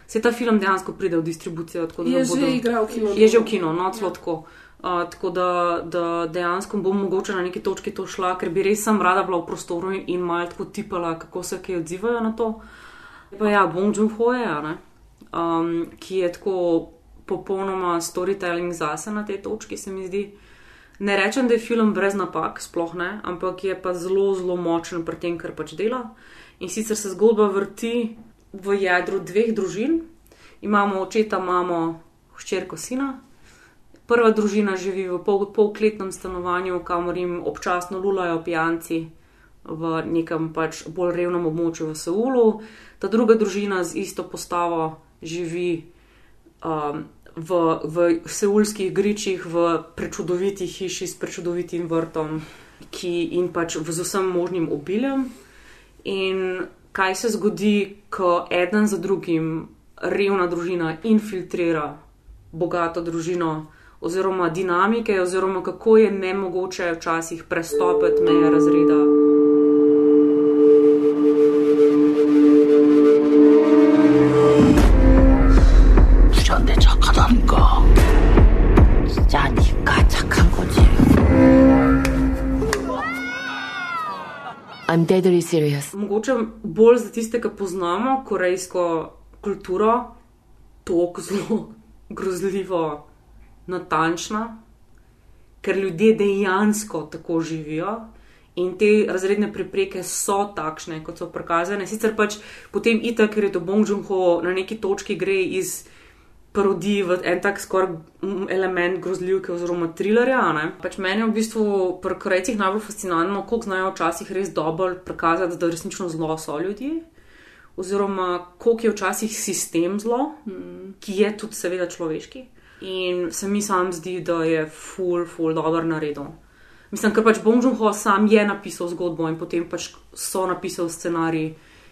Se ta film dejansko pride v distribucijo. tako da
Je
bodo-
že igral v kinu.
Je že v kino, no, celo tako. Uh, tako da, da dejansko bom mogoče na neki točki to šla, ker bi res sem rada bila v prostoru in malo tako tipala, kako se kaj odzivajo na to. Pa ja, Bong Joon-ho je, a ne, um, ki je tako popolnoma storytelling zase na tej točki, se mi zdi. Ne rečem, da je film brez napak, sploh ne, ampak je pa zelo, zelo močen pri tem, kar pač dela. In sicer se zgodba vrti v jedru dveh družin. Imamo očeta, mamo, hčerko, sina. Prva družina živi v pol, polkletnem stanovanju, kamor jim občasno lulajo pijanci v nekem pač bolj revnem območju v Seulu. Ta druga družina z isto postavo živi um, v, v seulskih gričih, v prečudoviti hiši s prečudovitim vrtom, ki in pač z vsem možnim obiljem. In kaj se zgodi, ko eden za drugim revna družina infiltrira bogato družino, oziroma dinamike, oziroma kako je nemogoče včasih prestopiti meje razreda.
I'm deadly serious.
Mogoče bolj za tiste, ki poznamo korejsko kulturo, tako zelo grozljivo natančna, ker ljudje dejansko tako živijo. In te razredne prepreke so takšne, kot so prikazane. Sicer pač potem itak, ker je to Bong Joon-ho na neki točki gre iz parodij v en tak skoraj mm, element grozljivke oziroma trilerja. ne. Pač meni je v bistvu pri Korejcih najbolj fascinantno, koliko znajo včasih res dobro prikazati, da resnično zlo so ljudje. Oziroma, koliko je včasih sistem zlo, ki je tudi seveda človeški. In se mi sam zdi, da je full, full dobro naredil. Mislim, ker pač Bong Joon-ho sam je napisal zgodbo in potem pač so napisal scenarij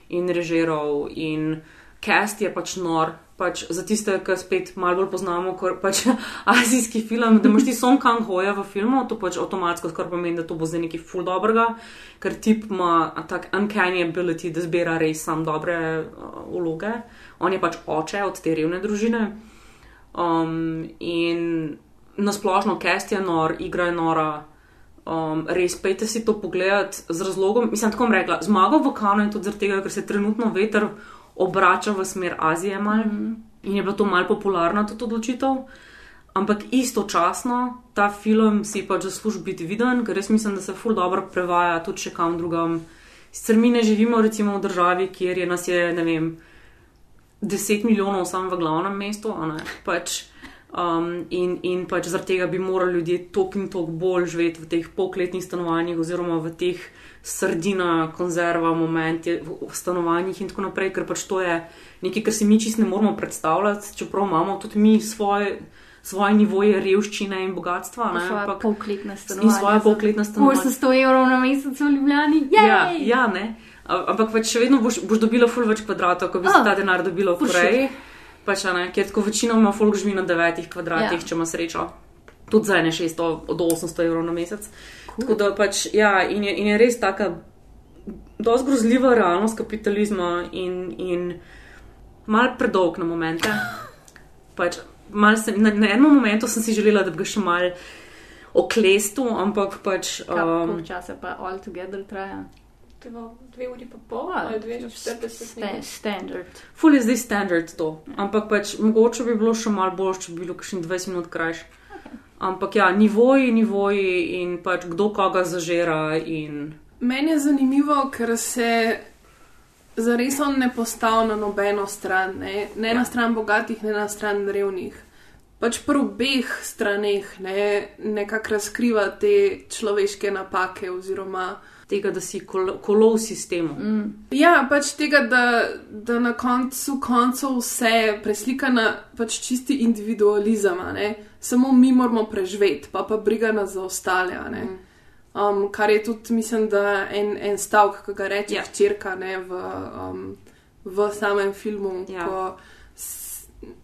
in režiral in cast je pač nor. Pač za tiste, ki spet malo bolj poznamo, kot pač azijski film, da imaš ti Song Kang Hoja v filmu, to pač avtomatsko skoraj pomeni, da to bo zdaj nekaj full dobrega, ker tip ima tak uncanny ability, da zbira res sam dobre uh, vloge. On je pač oče od te revne družine. Um, in nasplošno cast je nor, igra je nora. Um, res, pejte si to pogledati z razlogom. Mislim, tako rekla, zmagal v Kanu in tudi zaradi tega, ker se trenutno veter obrača v smer Azije mal mm -hmm. in je bila to mal popularna tudi odločitev. Ampak istočasno ta film si pač zasluži biti viden, ker res mislim, da se ful dobro prevaja tudi še kam drugam. Sicer mi ne živimo recimo v državi, kjer je nas je, ne vem, 10 milijonov samo v glavnem mestu. Pač, Um, in, in pač zaradi tega bi morali ljudje tok in tok bolj živeti v teh pokletnih stanovanjih, oziroma v teh sardina, konzerva, momenti v stanovanjih in tako naprej, ker pač to je nekaj, kar si mi čist ne moramo predstavljati, čeprav imamo tudi mi svoje. Svoje nivoje revščine in bogatstva. Ne, ampak-
polkletna
In
stanovanja.
svoje polkletna stanovanja.
800 evrov na mesec v Ljubljani.
Ja,
Jej!
ja, ne. Ampak pač še vedno boš, boš dobila ful več kvadratov, kot bi
Ah,
se ta denar dobila v Koreji. Pač, ne, ker tako večinoma folk živi na devetih kvadratih,
Ja.
če ima srečo. Tudi za ene 600 do 800 evrov na mesec. Cool. Tako da pač, ja, in je, in je res taka dosti grozljiva realnost kapitalizma in, in mal predolg na momente. Pač, mal sem, na, na enem momentu sem si želela, da bi ga še mal oklestil, ampak pač. Um,
časa pa all together traja?
Dve, dve uri pa pol, ali dve četrdeset
sta-
nekaj.
Standard.
Ful je zdaj standard to, ampak pač mogoče bi bilo še malo bolj, če bi bilo kakšnih 20 minut krajš. Ampak ja, nivoji, nivoji in pač kdo koga zažera in
Meni je zanimivo, ker se zares on ne postavlja na nobeno stran, ne, ne ja. na stran bogatih, ne na stran revnih. Pač pri obeh straneh ne, nekako razkriva te človeške napake oziroma
tega, da si kolo, kolo v sistemu.
Mm.
Ja, pač tega, da, da na koncu koncev vse preslika na pač čisti individualizem, samo mi moramo preživeti, pa pa briga nas za ostale. ne. Um, kar je tudi, mislim, da en, en stavek, ki ga reče
Ja.
hčerka ne, v, um, v samem filmu,
Ja.
ko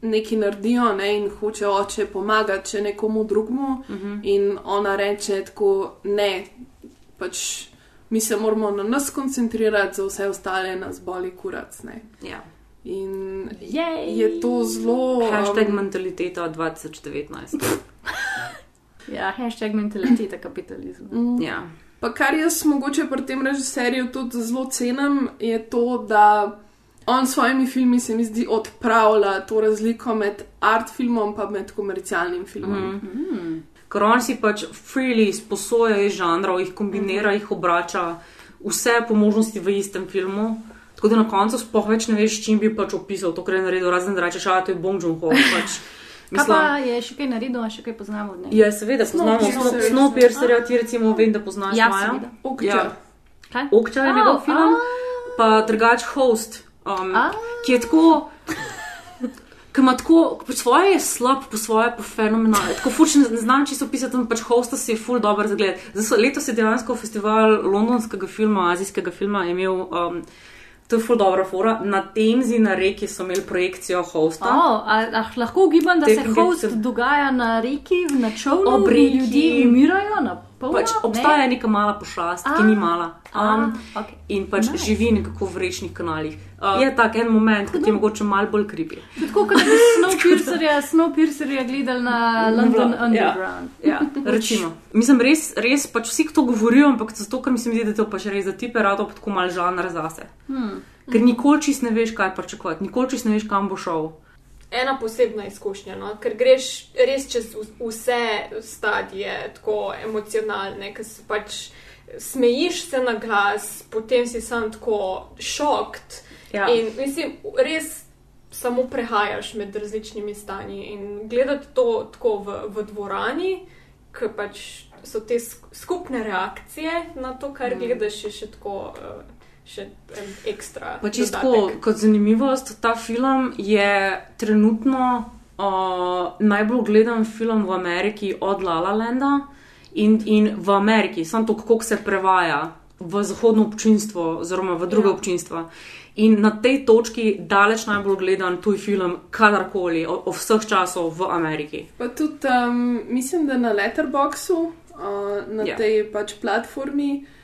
nekaj naredijo ne, in hoče oče pomagati še nekomu drugmu,
Mhm.
in ona reče tako, ne, pač mi se moramo na nas koncentrirati, za vse ostale nas boli kurac. Ne.
Ja.
In
Jej!
je to zelo.
Hashtag
um,
mentaliteta 2019.
Ja, hashtag mentaliteta kapitalizma.
Mm.
Ja.
Pa kar jaz mogoče pri tem režiserju tudi zelo cenim, je to, da on s svojimi filmi se mi zdi odpravlja to razliko med art filmom in med komercialnim filmom.
Mhm. Ker on si pač freely sposoja iz žanrov, jih kombinira,
Mhm.
jih obrača, vse po možnosti v istem filmu. Tako da na koncu sploh več ne veš, čim bi pač opisal to, kar je naredil, razen da rečeš, a to je Bong Joon-ho. Pač,
Kaj pa je še kaj naredil, še kaj poznamo od njega?
Ja, seveda, poznamo
Snowpiercer.
Snowpiercerja, ti recimo vem, da poznaš
Ja,
Maja.
seveda.
Okja.
Ja. Okča je njegov film, pa drugač Host, um, ki je tako. Ki ima tako, po svoje je slab, po svoje pa fenomenalen. Tako fuč ne, ne znam čisto opisati, ampak pač hosta si je full dobro za gled. Zdaj so- Letos je dejansko festival londonskega filma, azijskega filma imel. Um, To je full dobra fora. Na Temzi, na reki so imeli projekcijo hosta.
Oh, a, a lahko ugibam, da se
Te-
host
te-
dogaja na reki, na čovnu,
Ob reki.
ljudje umirajo na pol.
Pač obstaja neka mala pošast, ki
A,
ni mala.
a,
Um,
okej.
In pač nice. živi nekako v rečnih kanalih. Uh, je tak en moment, ki je mogoče malo bolj kripi.
Tako kot bi Snowpiercerja, Snowpiercerja gledali na London Underground.
Ja, ja, recimo. Mislim, res, res pač vsi to govorijo, ampak zato, ker mi se mi zdi, da je to pač res za tipe rado pa tako mal žanr zase.
Hmm.
Ker nikoli čist ne veš, kaj pričakovati, nikoli čist ne veš, kam bo šel.
Ena posebna izkušnja, no? ker greš res čez vse stadije, tako emocionalne, ker se pač smejiš se na glas, potem si sam tako šokt.
Ja.
In mislim, res samo prehajaš med različnimi stanji in gledati to tako v, v dvorani, ker pač so te sk- skupne reakcije na to, kar
Mm.
gledaš, je še tako. eh, Še en ekstra.
Pa čisto kot zanimivost, ta film je trenutno uh, najbolj gledan film v Ameriki od La La Landa in, in v Ameriki, samo to, kako se prevaja v zahodno občinstvo, oziroma v druge ja. občinstva. In na tej točki daleč najbolj gledan tuj film, kadarkoli, o, o vseh časov v Ameriki.
Pa tudi, um, mislim, da na Letterboxu, uh, na
Ja.
yeah. tej pač platformi, uh,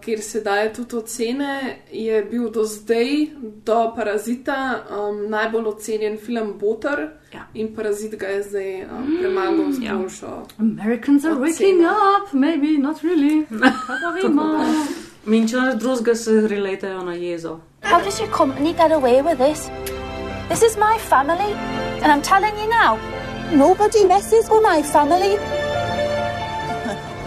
kjer se daje tudi ocene, je bil do zdaj, do Parazita, um, najbolj ocenjen film Botar.
Ja.
In Parazit ga je zdaj um, premagal z
Ja.
boljšo.
Americans are waking up, maybe not really. Kaj pa vemo?
In če nas drugega se reletajo na jezo.
How does your company get away with this? This is my family, and I'm telling you now, nobody messes with my family.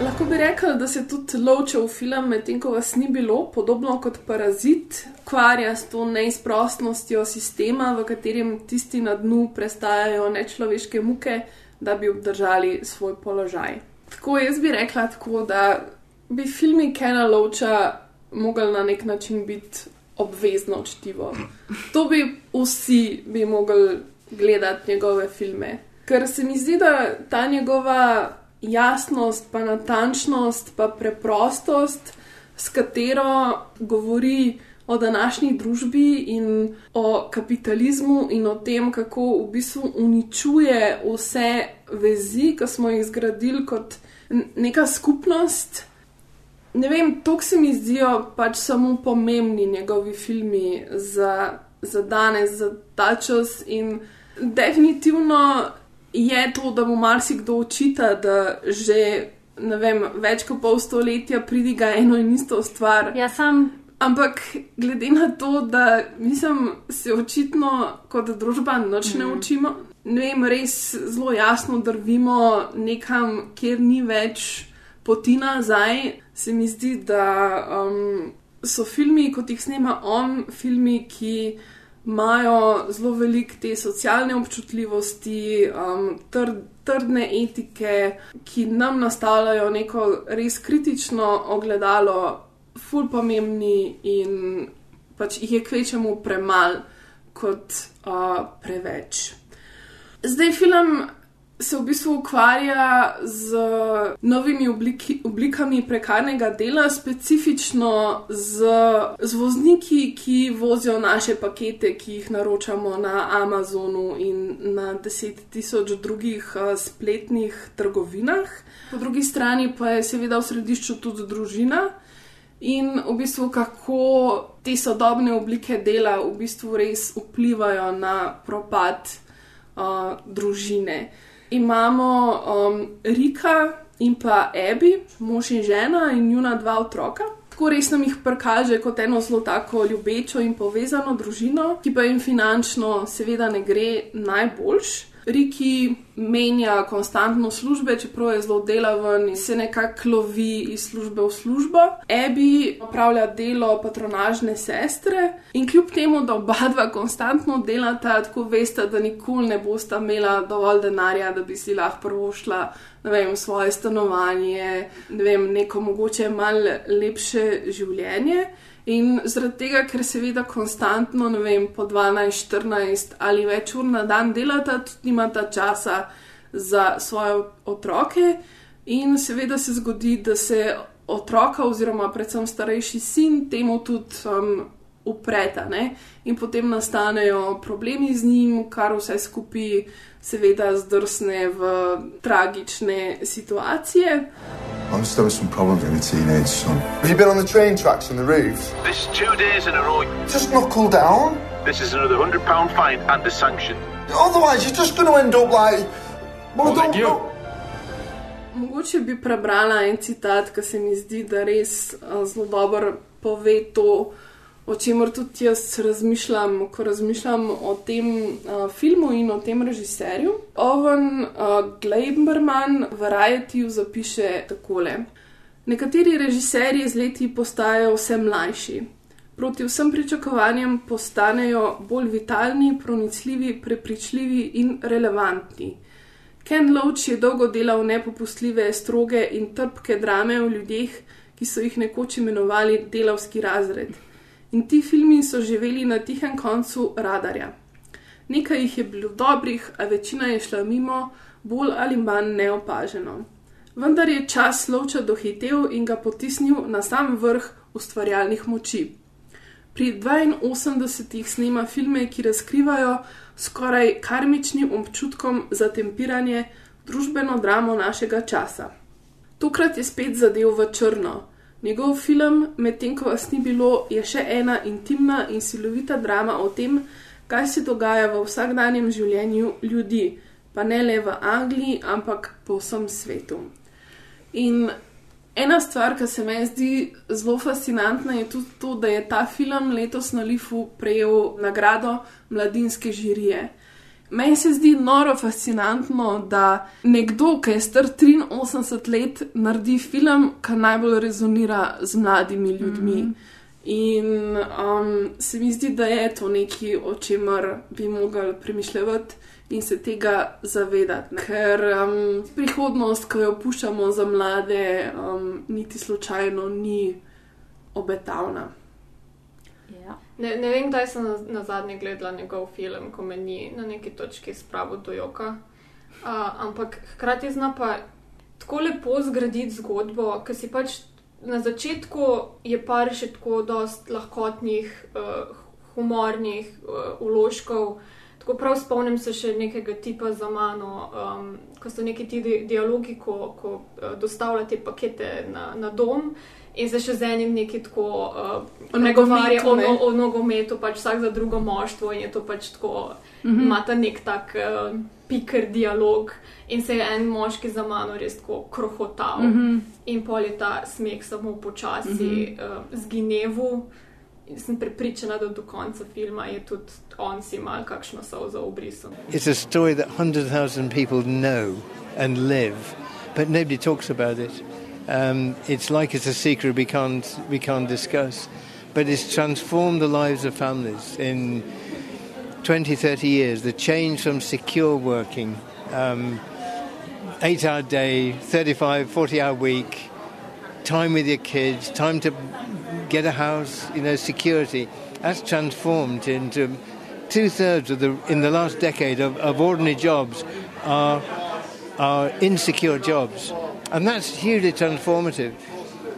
Lahko bi rekel, da se tudi ločil film, medtem ko vas ni bilo, podobno kot parazit, kvarja s to neizprostnostjo sistema, v katerem tisti na dnu prestajajo nečloveške muke, da bi obdržali svoj položaj. Tako jaz bi rekla tako, da bi filmi Kena Loča mogli na nek način biti obvezno čtivo. To bi vsi bi mogli gledati njegove filme. Ker se mi zdi, da ta njegova jasnost, pa natančnost, pa preprostost, s katero govori o današnji družbi in o kapitalizmu in o tem, kako v bistvu uničuje vse vezi, ki smo jih zgradili kot neka skupnost. Ne vem, to se mi zdijo pač samo pomembni njegovi filmi za, za danes, za ta čas in definitivno je to, da mu marsikdo očita, da že vem, več kot pol stoletja pridiga eno in isto stvar.
Ja, sam.
Ampak glede na to, da mislim, se očitno kot družba noč ne
Mhm.
učimo, ne vem, res zelo jasno drvimo nekam, kjer ni več poti nazaj, se mi zdi, da um, so filmi, kot jih snema on, filmi, ki imajo zelo veliko te socialne občutljivosti, um, trd, trdne etike, ki nam nastavljajo neko res kritično ogledalo, ful pomembni in pač jih je kvečemu premal kot uh, preveč. Zdaj film se v bistvu ukvarja z novimi obliki, oblikami prekarnega dela, specifično z, z vozniki, ki vozijo naše pakete, ki jih naročamo na Amazonu in na deset tisoč drugih uh, spletnih trgovinah. Po drugi strani pa je seveda v središču tudi družina. In v bistvu, kako te sodobne oblike dela v bistvu res vplivajo na propad uh, družine. Imamo um, Rika in pa Ebi, mož in žena in njuna dva otroka. Tako res nam jih prikaže kot eno zelo tako ljubečo in povezano družino, ki pa jim finančno seveda ne gre najboljš. Riki menja konstantno službe, čeprav je zelo delaven in se nekako lovi iz službe v službo. Ebi opravlja delo patronažne sestre in kljub temu, da oba dva konstantno delata, tako veste, da nikoli ne bosta imela dovolj denarja, da bi si lahko prvošla ne vem, svoje stanovanje, ne vem, neko mogoče malo lepše življenje. In zaradi tega, ker seveda konstantno, ne vem, po 12, 14 ali več ur na dan delata, tudi nimata časa za svoje otroke, in seveda se zgodi, da se otroka, oziroma predvsem starejši sin, temu tudi um, upreta, ne? in potem nastanejo problemi z njim, kar vse skupaj seveda zdrsne v tragične situacije.
I'm just having some problems with my teenage son. Have you been on the train tracks and the roofs?
This two days in a row.
Just knuckle down.
This is another hundred pound fine and a sanction.
Otherwise, you're just going to end up like. Well, I don't know.
Mogoče bi prebrala en citat, ki se mi zdi, da res a, zelo dobro pove to, o čemer tudi jaz razmišljam, ko razmišljam o tem a, filmu in o tem režiserju. Owen Gleiberman v Riotu zapiše takole: Nekateri režiserji z leti postajajo vse mlajši. Proti vsem pričakovanjem postanejo bolj vitalni, pronicljivi, prepričljivi in relevantni. Ken Loach je dolgo delal nepopustljive, stroge in trpke drame o ljudeh, ki so jih nekoč imenovali delavski razred. In ti filmi so živeli na tihem koncu radarja. Nekaj jih je bilo dobrih, a večina je šla mimo, bolj ali manj neopaženo. Vendar je čas Loacha dohitev in ga potisnil na sam vrh ustvarjalnih moči. Pri 82 snema filme, ki razkrivajo skoraj karmičnim občutkom za tempiranje družbeno dramo našega časa. Tokrat je spet zadev v črno. Njegov film, medtem ko vas ni bilo, je še ena intimna in silovita drama o tem, kaj se dogaja v vsakdanjem življenju ljudi, pa ne le v Angliji, ampak po vsem svetu. In ena stvar, ki se mi zdi zelo fascinantna, je tudi to, da je ta film letos na Lifu prejel nagrado mladinske žirije. Meni se zdi noro fascinantno, da nekdo, ki je star 83 let, naredi film, ki najbolj rezonira z mladimi ljudmi. Mm -hmm. In um, se mi zdi, da je to nekaj, o čemer bi mogli premišljati in se tega zavedati. Ker um, prihodnost, ki jo puščamo za mlade, um, niti slučajno ni obetavna.
Ne, ne vem, kdaj sem na, na zadnje gledala njegov film, ko me ni na neki točki spravil do joka. Uh, ampak hkrati zna pa tako lepo zgraditi zgodbo, ker si pač na začetku je par še tako dost lahkotnih, uh, humornih uh, uložkov. Tako prav spomnim se še nekega tipa za mano, um, ko so neki ti di dialogi, ko, ko uh, dostavljate pakete na, na dom. In se še z enim neki tako pregovarja uh, o, o, o nogometu, pač vsak za drugo moštvo in je to pač tako, mm -hmm. ima ta nek tak uh, piker dialog in se je en moški za mano res tako krohotal mm -hmm. in pol je ta smeh samo počasi mm -hmm. uh, zginevu. In sem prepričana, da do konca filma je tudi on si mal kakšno solzo obrisal.
It's a story that 100,000 people know and live, but nobody talks about it. Um, it's like it's a secret we can't, we can't discuss. But it's transformed the lives of families in 20, 30 years. The change from secure working, um, eight hour day, 35, 40 hour week, time with your kids, time to get a house, you know, security. That's transformed into two thirds of the, in the last decade of, of ordinary jobs are, are insecure jobs. And that's hugely transformative.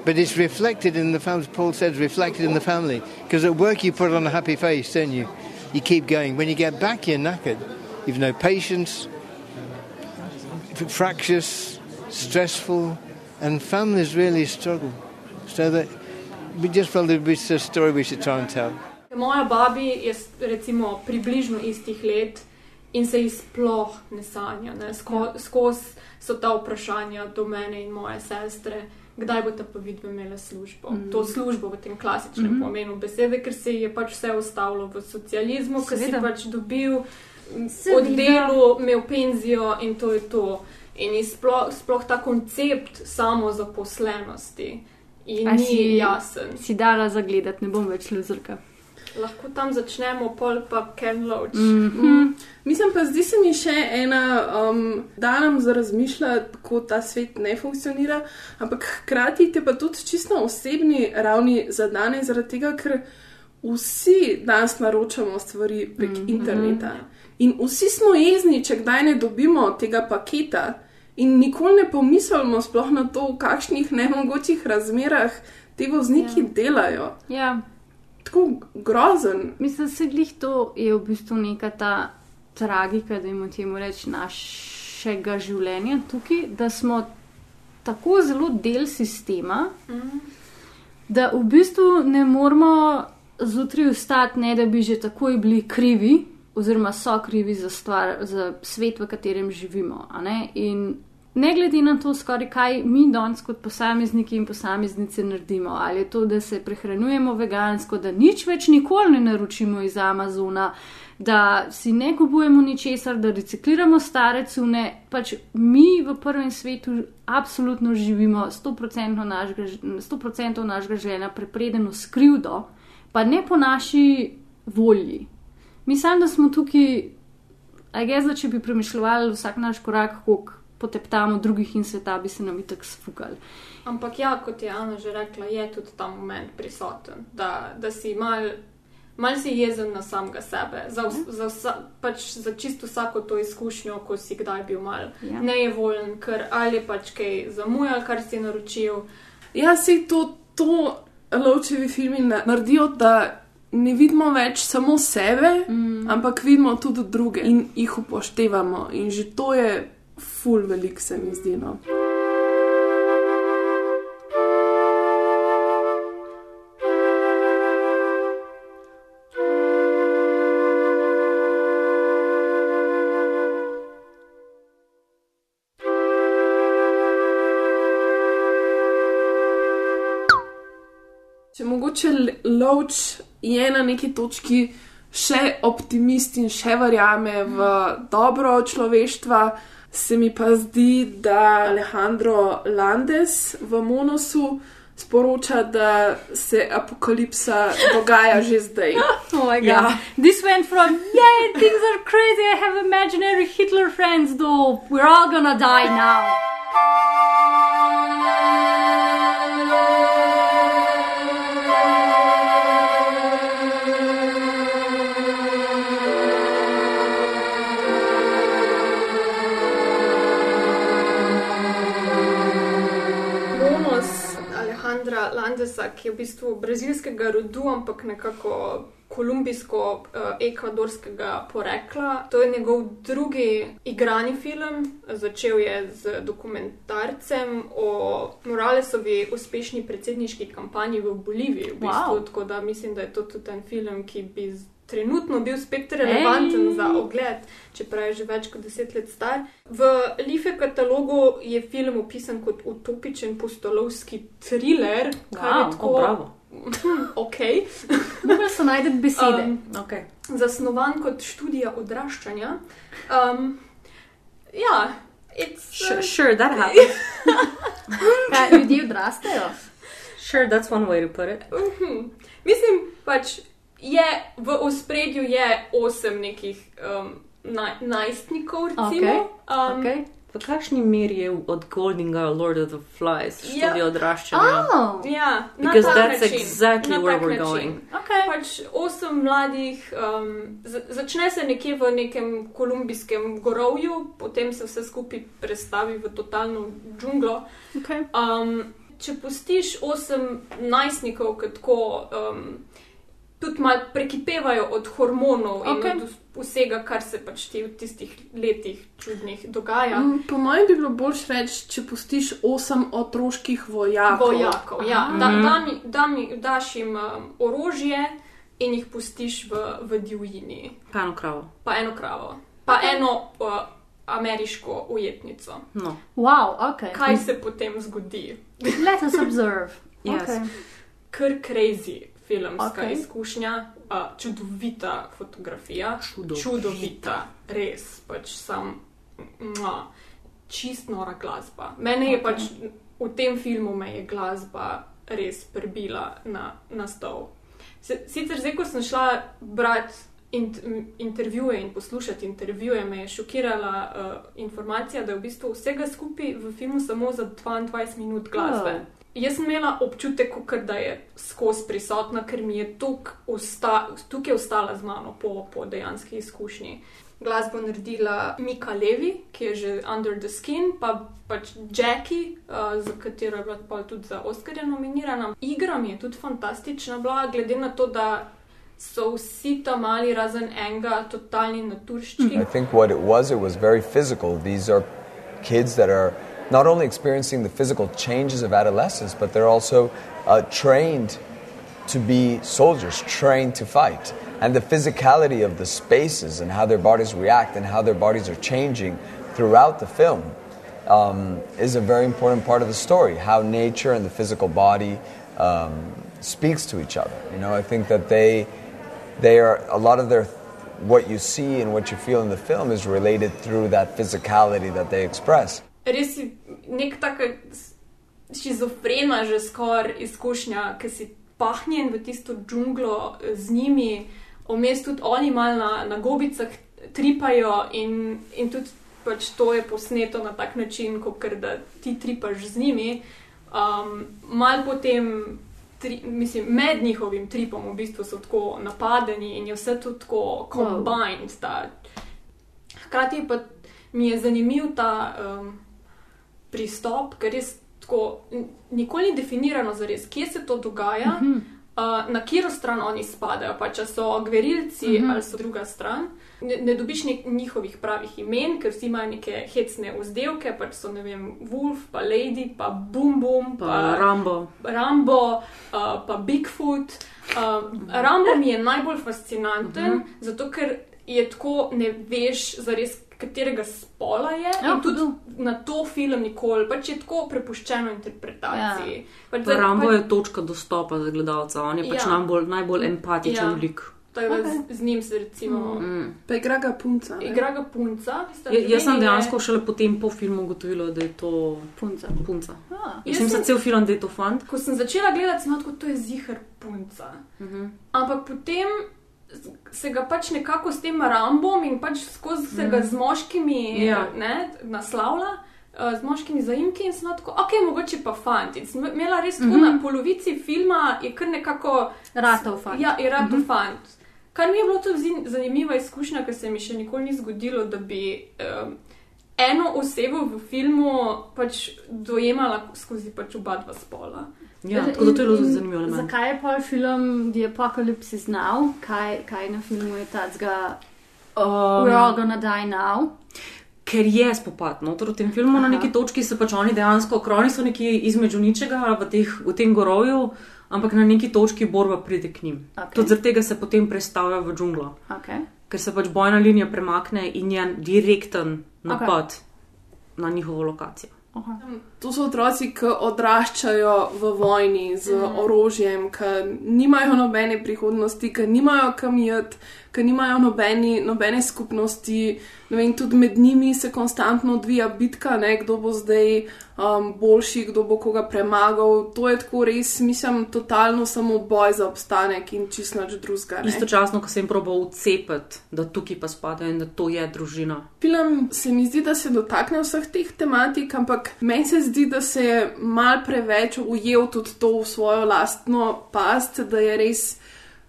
But it's reflected in the family, Paul says, reflected in the family. Because at work you put on a happy face, don't you? You keep going. When you get back, you're knackered. You've no patience, fractious, stressful, and families really struggle. So that we just felt it was a story we should try and tell.
Moja babi je recimo približno istih let in se jih sploh ne sanja. Ne? Sko, skozi so ta vprašanja do mene in moje sestre, kdaj bo ta pa vidva imela službo. Mm. To službo v tem klasičnem mm pomenu besede, ker se je pač vse ostalo v socializmu, ker si pač dobil oddelu, imel penzijo in to je to. In sploh, sploh ta koncept samozaposlenosti. In
A
ni
si-
jasen.
Si dala zagledati, ne bom več luzerka.
Lahko tam začnemo, pol pa Ken Loach.
Mm. Mislim pa, zdi se mi še ena, um, da nam za razmišljati, kako ta svet ne funkcionira, ampak hkrati te pa tudi čisto na osebni ravni zadane, zaradi tega, ker vsi danes naročamo stvari prek mm. interneta. In vsi smo jezni, če kdaj ne dobimo tega paketa, in nikoli ne pomislimo sploh na to, v kakšnih nemogočih razmerah ti vozniki ja. delajo.
Ja.
Tako grozen.
Mislim, da se glih to je v bistvu neka ta tragika, da imamo temu reči, našega življenja tukaj, da smo tako zelo del sistema,
Mm.
da v bistvu ne moramo zjutraj vstati, ne da bi že takoj bili krivi, oziroma so krivi za, stvar, za svet, v katerem živimo. a Ne? In ne glede na to, skoraj kaj mi danes kot posamezniki in posameznice naredimo, ali je to, da se prehranjujemo vegansko, da nič več nikoli ne naročimo iz Amazona. Da si ne kupujemo ničesar, da recikliramo stare cune, pač mi v prvem svetu absolutno živimo 100% našega, 100 našega življenja prepredeno s krivdo, pa ne po naši volji. Mislim, da smo tukaj, a gre za, če bi premišljali vsak naš korak, kako poteptamo drugih in sveta, bi se nam itak sfukali.
Ampak ja, kot je Ana že rekla, je tudi ta moment prisoten, da, da si mal, mal si jezen na samega sebe, za, vs- za, vsa, pač za čisto vsako to izkušnjo, ko si kdaj bil mal
Ja.
nejevoljen, ker ali pač kaj zamujal, kar si naročil.
Ja, se to, to lovčevi filmi na- naredijo, da ne vidimo več samo sebe, mm. ampak vidimo tudi druge in jih upoštevamo. In že to je ful velik, se mi zdi. No. Če mogoče lovč je na neki točki še optimist in še verjame v dobro človeštva. Se mi pa zdi, da Alejandro Landes v Monosu sporoča, da se apokalipsa dogaja že zdaj.
Oh my god.
Ja.
This went from, yeah, things are crazy, I have imaginary Hitler friends, though, we're all gonna die now.
Ki je v bistvu brazilskega rodu, ampak nekako kolumbijsko-ekvadorskega porekla. To je njegov drugi igrani film. Začel je z dokumentarcem o Moralesovi uspešni predsedniški kampanji v Boliviji. V bistvu,
Wow.
Tako da mislim, da je to tudi en film, ki bi z- trenutno bil spet relevanten
Ej.
za ogled, čeprav je že več kot deset let star. V Life katalogu je film opisan kot utopičen postolovski thriller, kar je
Wow,
tako.
o, bravo.
ok.
Mogla so najti besede.
Um,
okay.
Zasnovan kot študija odraščanja. Um, ja, it's,
Sure, sure, that happens.
Kaj, ljudje odrastejo.
Sure, that's one way to put it.
Mhm. Mislim, pač je v ospredju je osem nekih um, naj, najstnikov, recimo.
Okay.
Um,
Okay. V kakšni meri je od Goldinga Lord of the Flies
Ja.
študija odraščanja?
Oh.
Ja, na
Because
tak
that's
način,
exactly
na
where we're
način.
going.
Okay.
Pač osem mladih, um, začne se nekje v nekem kolumbijskem gorovju, potem se vse skupaj prestavi v totalno džunglo.
Okay.
Um, če pustiš osem najstnikov, ki tako um, tudi malo prekipevajo od hormonov
Okej.
in od vsega, kar se pač ti v tistih letih čudnih dogaja.
Mm, Po mojem bi bilo bolj reči, če pustiš osem otroških vojakov.
Vojakov, ja. Da, da mi, da mi daš jim um, orožje in jih pustiš v, v divjini.
Pa eno kravo.
Pa eno kravo, pa okay. eno uh, ameriško ujetnico.
No.
Wow, ok.
Kaj se potem zgodi?
Let us observe.
Yes.
Okay.
Kar crazy filmska okay. izkušnja, uh, čudovita fotografija,
Čudovita.
čudovita, res, pač sam, mua, čist nora glasba. Mene je
Okej.
pač v tem filmu me je glasba res prebila na, na stol. Sicer zdaj, ko sem šla brati int, m, intervjuje in poslušati intervjuje, me je šokirala uh, informacija, da je v bistvu vsega skupaj v filmu samo za 22 minut glasbe.
Oh.
Jaz sem imela občutek, kot da je skozi prisotna, ker mi je tuk osta, tukaj ostala z mano po, po dejanski izkušnji. Glasbo naredila Mika Levi, ki je že Under the Skin, pa pač Jackie, uh, za katero je bila pol tudi za Oscarja nominirana. Igra mi je tudi fantastična bila, glede na to, da so vsi tam mali razen enega totalni naturščki.
I think what it was, it was very physical. These are kids that are not only experiencing the physical changes of adolescence, but they're also uh, trained to be soldiers, trained to fight. And the physicality of the spaces and how their bodies react and how their bodies are changing throughout the film um, is a very important part of the story. How nature and the physical body um, speaks to each other. You know, I think that they they are a lot of their what you see and what you feel in the film is related through that physicality that they express.
Res nek taka šizofrena, že skoraj izkušnja, ki si pahnjen v tisto džunglo z njimi, vmes tudi oni malo na, na gobicah tripajo in, in tudi pač to je posneto na tak način, kot da ti tripaš z njimi. Um, mal potem, tri, mislim, med njihovim tripom v bistvu so tako napadeni in je vse to tako combined. Ta, hkrati pa mi je zanimiv ta um, pristop, ker res tako nikoli ni definirano zares, kje se to dogaja, uh -huh. uh, na katero stran oni spadajo, pa če so gverilci uh
Mhm.
-huh. ali so druga stran. Ne, ne dobiš nek, njihovih pravih imen, ker vsi imajo neke hecne vzdevke, pač so ne vem, Wolf, pa Lady, pa Boom Boom,
Pa Rambo.
Rambo, uh, pa Bigfoot. Uh, Rambo mi je najbolj fascinanten, uh
Mhm.
-huh. zato ker je tako, ne veš, zares, katerega spola je.
Ja,
in tudi na to film nikoli, pač je tako prepuščeno interpretaciji.
Ja.
Pač
Pa
zdaj-
Rambo
pač-
je točka dostopa za gledalca, on je pač
Ja.
najbolj, najbolj empatičen
Ja.
lik.
Okej.
z, z njim se recimo.
Mm.
Pa igra ga punca. ne?
Igra ga punca. sta
Ja, jaz sem dejansko
je-
šele potem po filmu ugotovila, da je to
punca.
punca.
Ah,
Jaz
jaz
sem se cel film, da je to fant.
Ko sem začela gledati, sem tako, to je zihar punca.
Mhm.
Ampak potem se ga pač nekako s tem rambom in pač skozi se ga
Mhm.
z moškimi
Ja.
ne, naslavlja. eh, Z moškimi zaimki in sem tako, ok, mogoče pa fant. In sem imela res tako
Mhm.
na polovici filma, je kar nekako.
Ratov fant.
Ja, je ratov
Mhm.
fant. Kar mi je bilo to zanimiva izkušnja, ker se mi še nikoli ni zgodilo, da bi um, eno osebo v filmu pač dojemala skozi pač oba dva spola.
Ja, tako da to je zelo zanimivo. element.
Zakaj je pa film The Apocalypse is Now? Kaj, kaj na filmu je tacga?
Um,
We're all gonna die now.
Ker je spopad. No? Torej, v tem filmu Aha. na
Aha.
neki točki se pač oni dejansko, kroni so nekje između ničega v, teh, v tem gorovju, ampak na neki točki borba pride k njim.
Okej.
Tudi zaradi tega se potem predstavlja v džunglo.
Okay.
Ker se pač bojna linija premakne in je direkten napad okay. na njihovo lokacijo.
To so otroci, ki odraščajo v vojni z mm. orožjem, ki nimajo nobene prihodnosti, ki nimajo kam jet, ki nimajo nobeni, nobene skupnosti. Vem, tudi med njimi se konstantno odvija bitka, ne, kdo bo zdaj um, boljši, kdo bo koga premagal. To je tako res, mislim, totalno samo boj za obstanek in čisto nič drugega.
Istočasno, ko se jim proba ucepiti, da tukaj pa spadajo in da to je družina.
Film se mi zdi, da se dotakne vseh teh tematik, ampak meni se zdi, da se je mal preveč ujel tudi to v svojo lastno past, da je res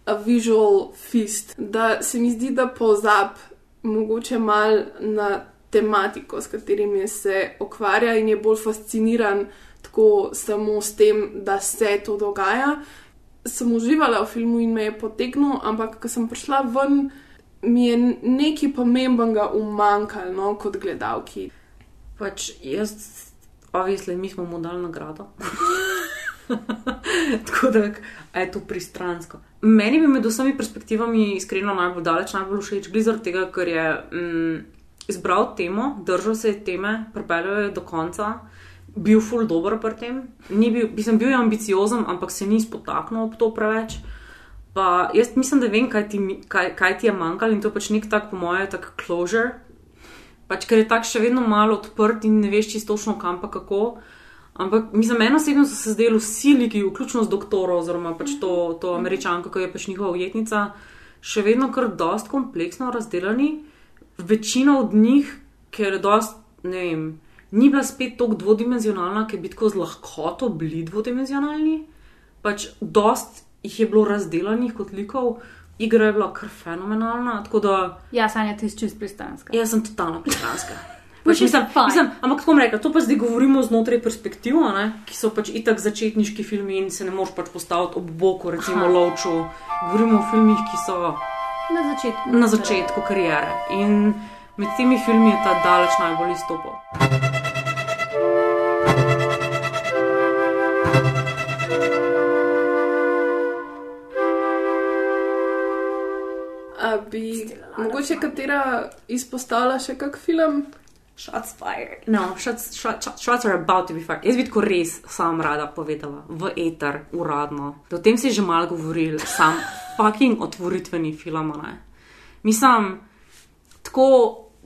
a visual feast. Da se mi zdi, da pozab mogoče mal na tematiko, s katerimi se ukvarja in je bolj fasciniran tako samo s tem, da se to dogaja. Sem uživala v filmu in me je potegnil, ampak ko sem prišla ven, mi je nekaj pomembenega umanjkalo no, kot gledalki.
Pač jaz, obvisle, mi smo mu dali nagrado. Tako da je to pristransko. Meni bi med vsemi perspektivami iskreno najbolj daleč, najbolj všeč Blizzard, tega, ker je mm, izbral temo, držal se je teme, pripeljal je do konca, bil full dober pri tem. Ni Bil, mislim, bil je ambiciozen, ampak se ni spotaknil ob to preveč. Pa jaz mislim, da vem, kaj ti, kaj, kaj ti je manjkalo in to je pač nek tak, po mojem, tak closure. Pač, ker je tak še vedno malo odprt in ne veš čisto točno kam pa kako. Ampak mislim, meni osebno so se zdeli vsi liki, vključno z doktorom, oziroma pač to, to američanko, ki je pač njihova ujetnica, še vedno kar dost kompleksno razdelani. Večina od njih, ker je dost, ne vem, ni bila spet tako dvodimenzionalna, ker bi tako z lahkoto bili dvodimenzionalni. Pač dost jih je bilo razdelanih kot likov, igra je bila kar fenomenalna. Da
Ja, Sanja, ti si čist pristranska.
Jaz sem totalno pristranska.
Which
Pač
is
mislim, mislim, ampak tako bom rekla, to pa zdaj govorimo znotraj perspektiv, a ne, ki so pač itak začetniški filmi in se ne moreš pač postaviti ob boku, recimo
Aha.
Lovču. Govorimo o filmih, ki so
Na začetku.
na začetku kariere. In med temi filmi je ta daleč najbolj izstopal.
A bi mogoče katera izpostavila še kak film?
Shots fired. No, shots, shot, shot, shots are about to be fired. Jaz bi tako res sam rada povedala, v eter, uradno. Da o tem si že malo govoril, sam fucking otvoritveni film. Ne? Mislim, tako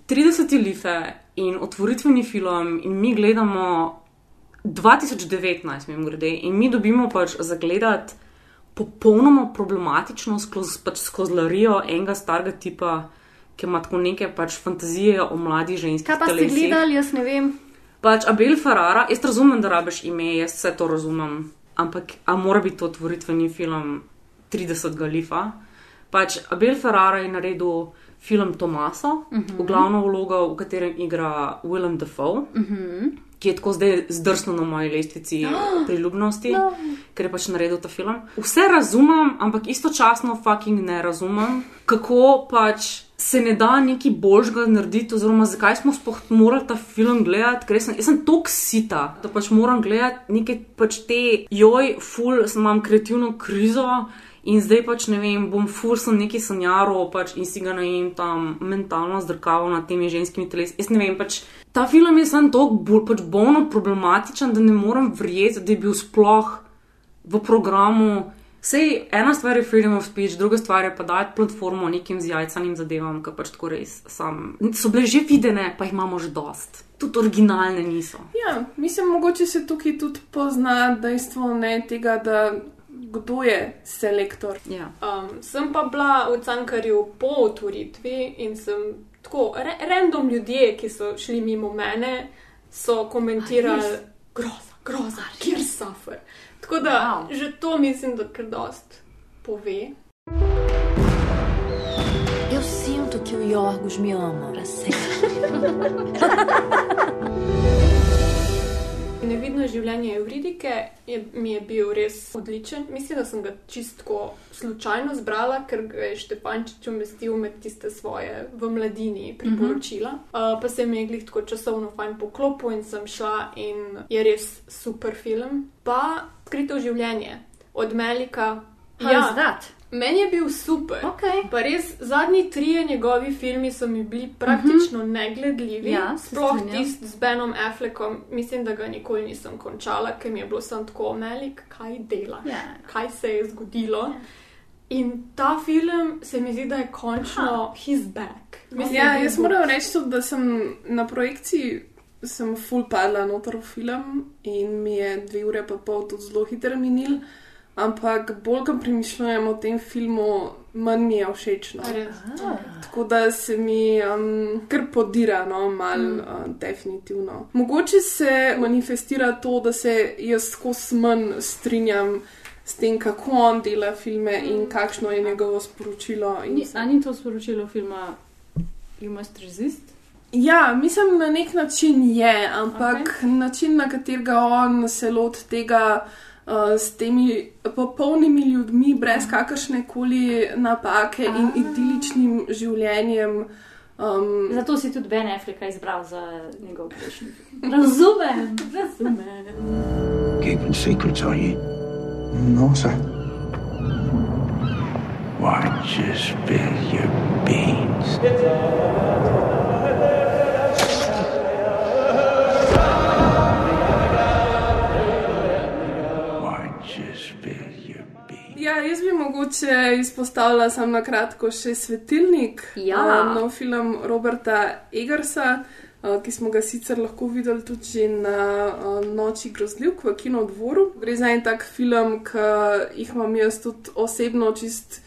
30 life in otvoritveni film, in mi gledamo 2019, mimo grede, in mi dobimo pač zagledati popolnoma problematično skozi pač skozlarijo enega starega tipa, ki ima tako neke pač fantazije o mladih ženskih.
Kaj pa ste
telesih.
gledali, jaz ne vem.
Pač Abel Ferrara, jaz razumem, da rabiš ime, jaz vse to razumem, ampak a mora biti to otvoritveni film 30 lifa. Pač Abel Ferrara je naredil film Tomaso, uh
Mhm.
-huh. glavno vlogo, v katerem igra Willem Dafoe,
Uh -huh.
Ki je tako zdaj zdrsnil na moji lestvici priljubnosti,
No.
ker je pač naredil ta film. Vse razumem, ampak istočasno fucking ne razumem, kako pač. Se ne da nekaj boljšega narediti, oziroma zakaj smo sploh morali ta film gledati, ker sem, jaz sem tako sita, da pač moram gledati neke pač te, joj, ful, sem imam kreativno krizo in zdaj pač ne vem, bom ful sem neki sanjaro pač in si ga najem tam mentalno zdrkaval nad temi ženskimi telesi. Jaz ne vem, pač ta film je sam tako bolj pač bolno problematičen, da ne morem verjeti, da je bil sploh v programu Sej ena stvar je freedom of speech, druga stvar je pa dati platformo nekim z jajcanim zadevam, ki pač tako res sam. So bile že videne, pa jih imamo že dost. Tudi originalne niso.
Ja, mislim, mogoče se tukaj tudi pozna dejstvo ne tega, da kdo je selektor.
Ja.
Um, sem pa bila v Cankarju po otvoritvi in sem tako, re, random ljudje, ki so šli mimo mene, so komentirali,
A,
groza, groza, kjer suffer. Tako da wow. že to mislim, da kar dost pove.
Eu sinto que o Yorgos me ama para
Nevidno življenje Euridike je, mi je bil res odličen. Mislim, da sem ga čistko slučajno zbrala, ker ga je Štepančič umestil med tiste svoje v mladini priporočila. Uh -huh. uh, pa se mi je glih tako časovno fajn poklopil in sem šla in je res super film. Pa Skrito življenje od Melika.
How is that?
Meni je bil super.
Okay.
Pa res zadnji trije njegovi filmi so mi bili praktično uh -huh. negledljivi.
Ja,
Sploh tisti z Benom Affleckom, mislim, da ga nikoli nisem končala, ker mi je bilo samo tako melik, kaj dela,
Ja.
kaj se je zgodilo. In ta film se mi zdi, da je končno his back. Mislim,
Ja, jaz moram reči tudi, da sem na projekciji. Sem full padla noter v film in mi je dve ure pa pol tudi zelo hitro minil, ampak bolj, ko premišljujem o tem filmu, manj mi je všeč. No.
A res?
Tako da se mi um, kar podira, no, mal, mm. uh, definitivno. Mogoče se manifestira to, da se jaz skozi manj strinjam s tem, kako on dela filme mm. in kakšno je njegovo sporočilo. in
Ni, a ni to sporočilo filma You Must Resist?
Ja, mislim, na nek način je, ampak okay. način, na katerega on se loti tega uh, s temi popolnimi ljudmi, brez kakršne koli napake in idiličnim življenjem. Um,
Zato si tudi Ben Afflecka izbral za njegov prejšnji. Razumem, razumem.
Keeping secrets, are you?
No, sir.
Why just spill your beans?
Ja, jaz bi mogoče izpostavila samo na kratko še svetilnik,
Ja.
uh, nov film Roberta Egersa, uh, ki smo ga sicer lahko videli tudi na uh, Noči grozljivk v Kinodvoru. Gre za en tak film, ki jih imam jaz tudi osebno čist.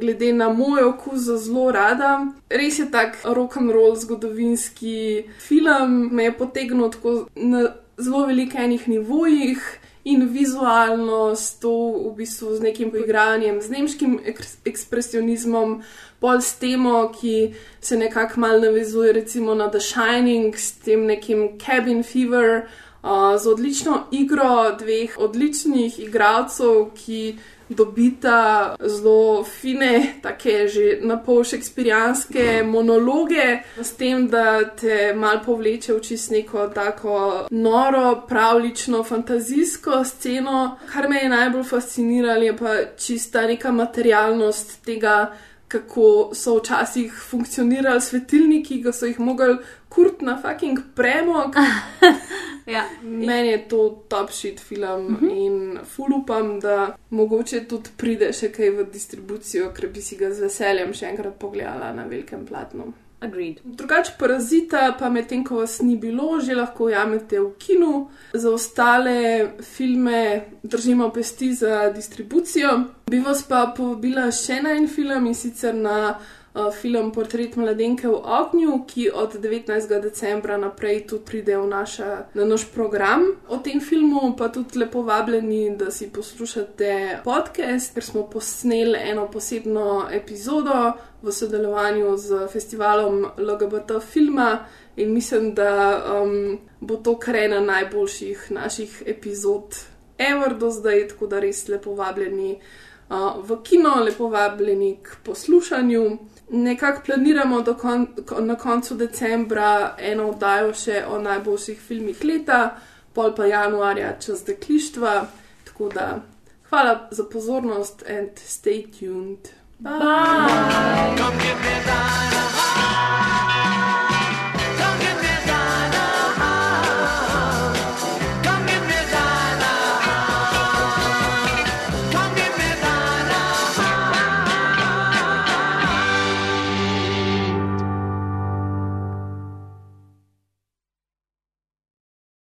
Glede na moj okus, zelo rada. Res je tak rock and roll zgodovinski film, me je potegnil tako na zelo velikih nivojih in vizualno s to, v bistvu z nekim poigranjem, z nemškim eks ekspresionizmom, pol s temo, ki se nekako mal navezuje recimo na The Shining, s tem nekim cabin fever, uh, z odlično igro dveh odličnih igralcev, ki dobita zelo fine, take že na pol šekspirijanske monologe, s tem, da te mal povleče v čist neko tako noro, pravlično, fantazijsko sceno. Kar me je najbolj fasciniralo, je pa čista neka materialnost tega, kako so včasih funkcionirali svetilniki, ki so jih mogli kurt na fucking premog.
ja.
Meni je to top shit film mm -hmm. in ful upam, da mogoče tudi pride še kaj v distribucijo, ker bi si ga z veseljem še enkrat pogledala na velikem platnu.
Agreed.
Drugače, parazita, pa medtem ko vas ni bilo, že lahko jamete v kinu. Za ostale filme držimo pesti za distribucijo. Bi vas pa povabila še na en film in sicer na film Portret mladenke v ognju, ki od 19. decembra naprej tudi pride v naša, na naš program. O tem filmu pa tudi lepo vabljeni, da si poslušate podcast, ker smo posneli eno posebno epizodo v sodelovanju z festivalom LGBT filma in mislim, da um, bo to kar ena najboljših naših epizod ever do zdaj, tako da res lepo vabljeni uh, v kino, lepo vabljeni k poslušanju. Nekako planiramo do kon ko- na koncu decembra eno oddajo še o najboljših filmih leta, pol pa januarja čez deklištva. Tako da hvala za pozornost and stay tuned. Bye.
Me dynamite.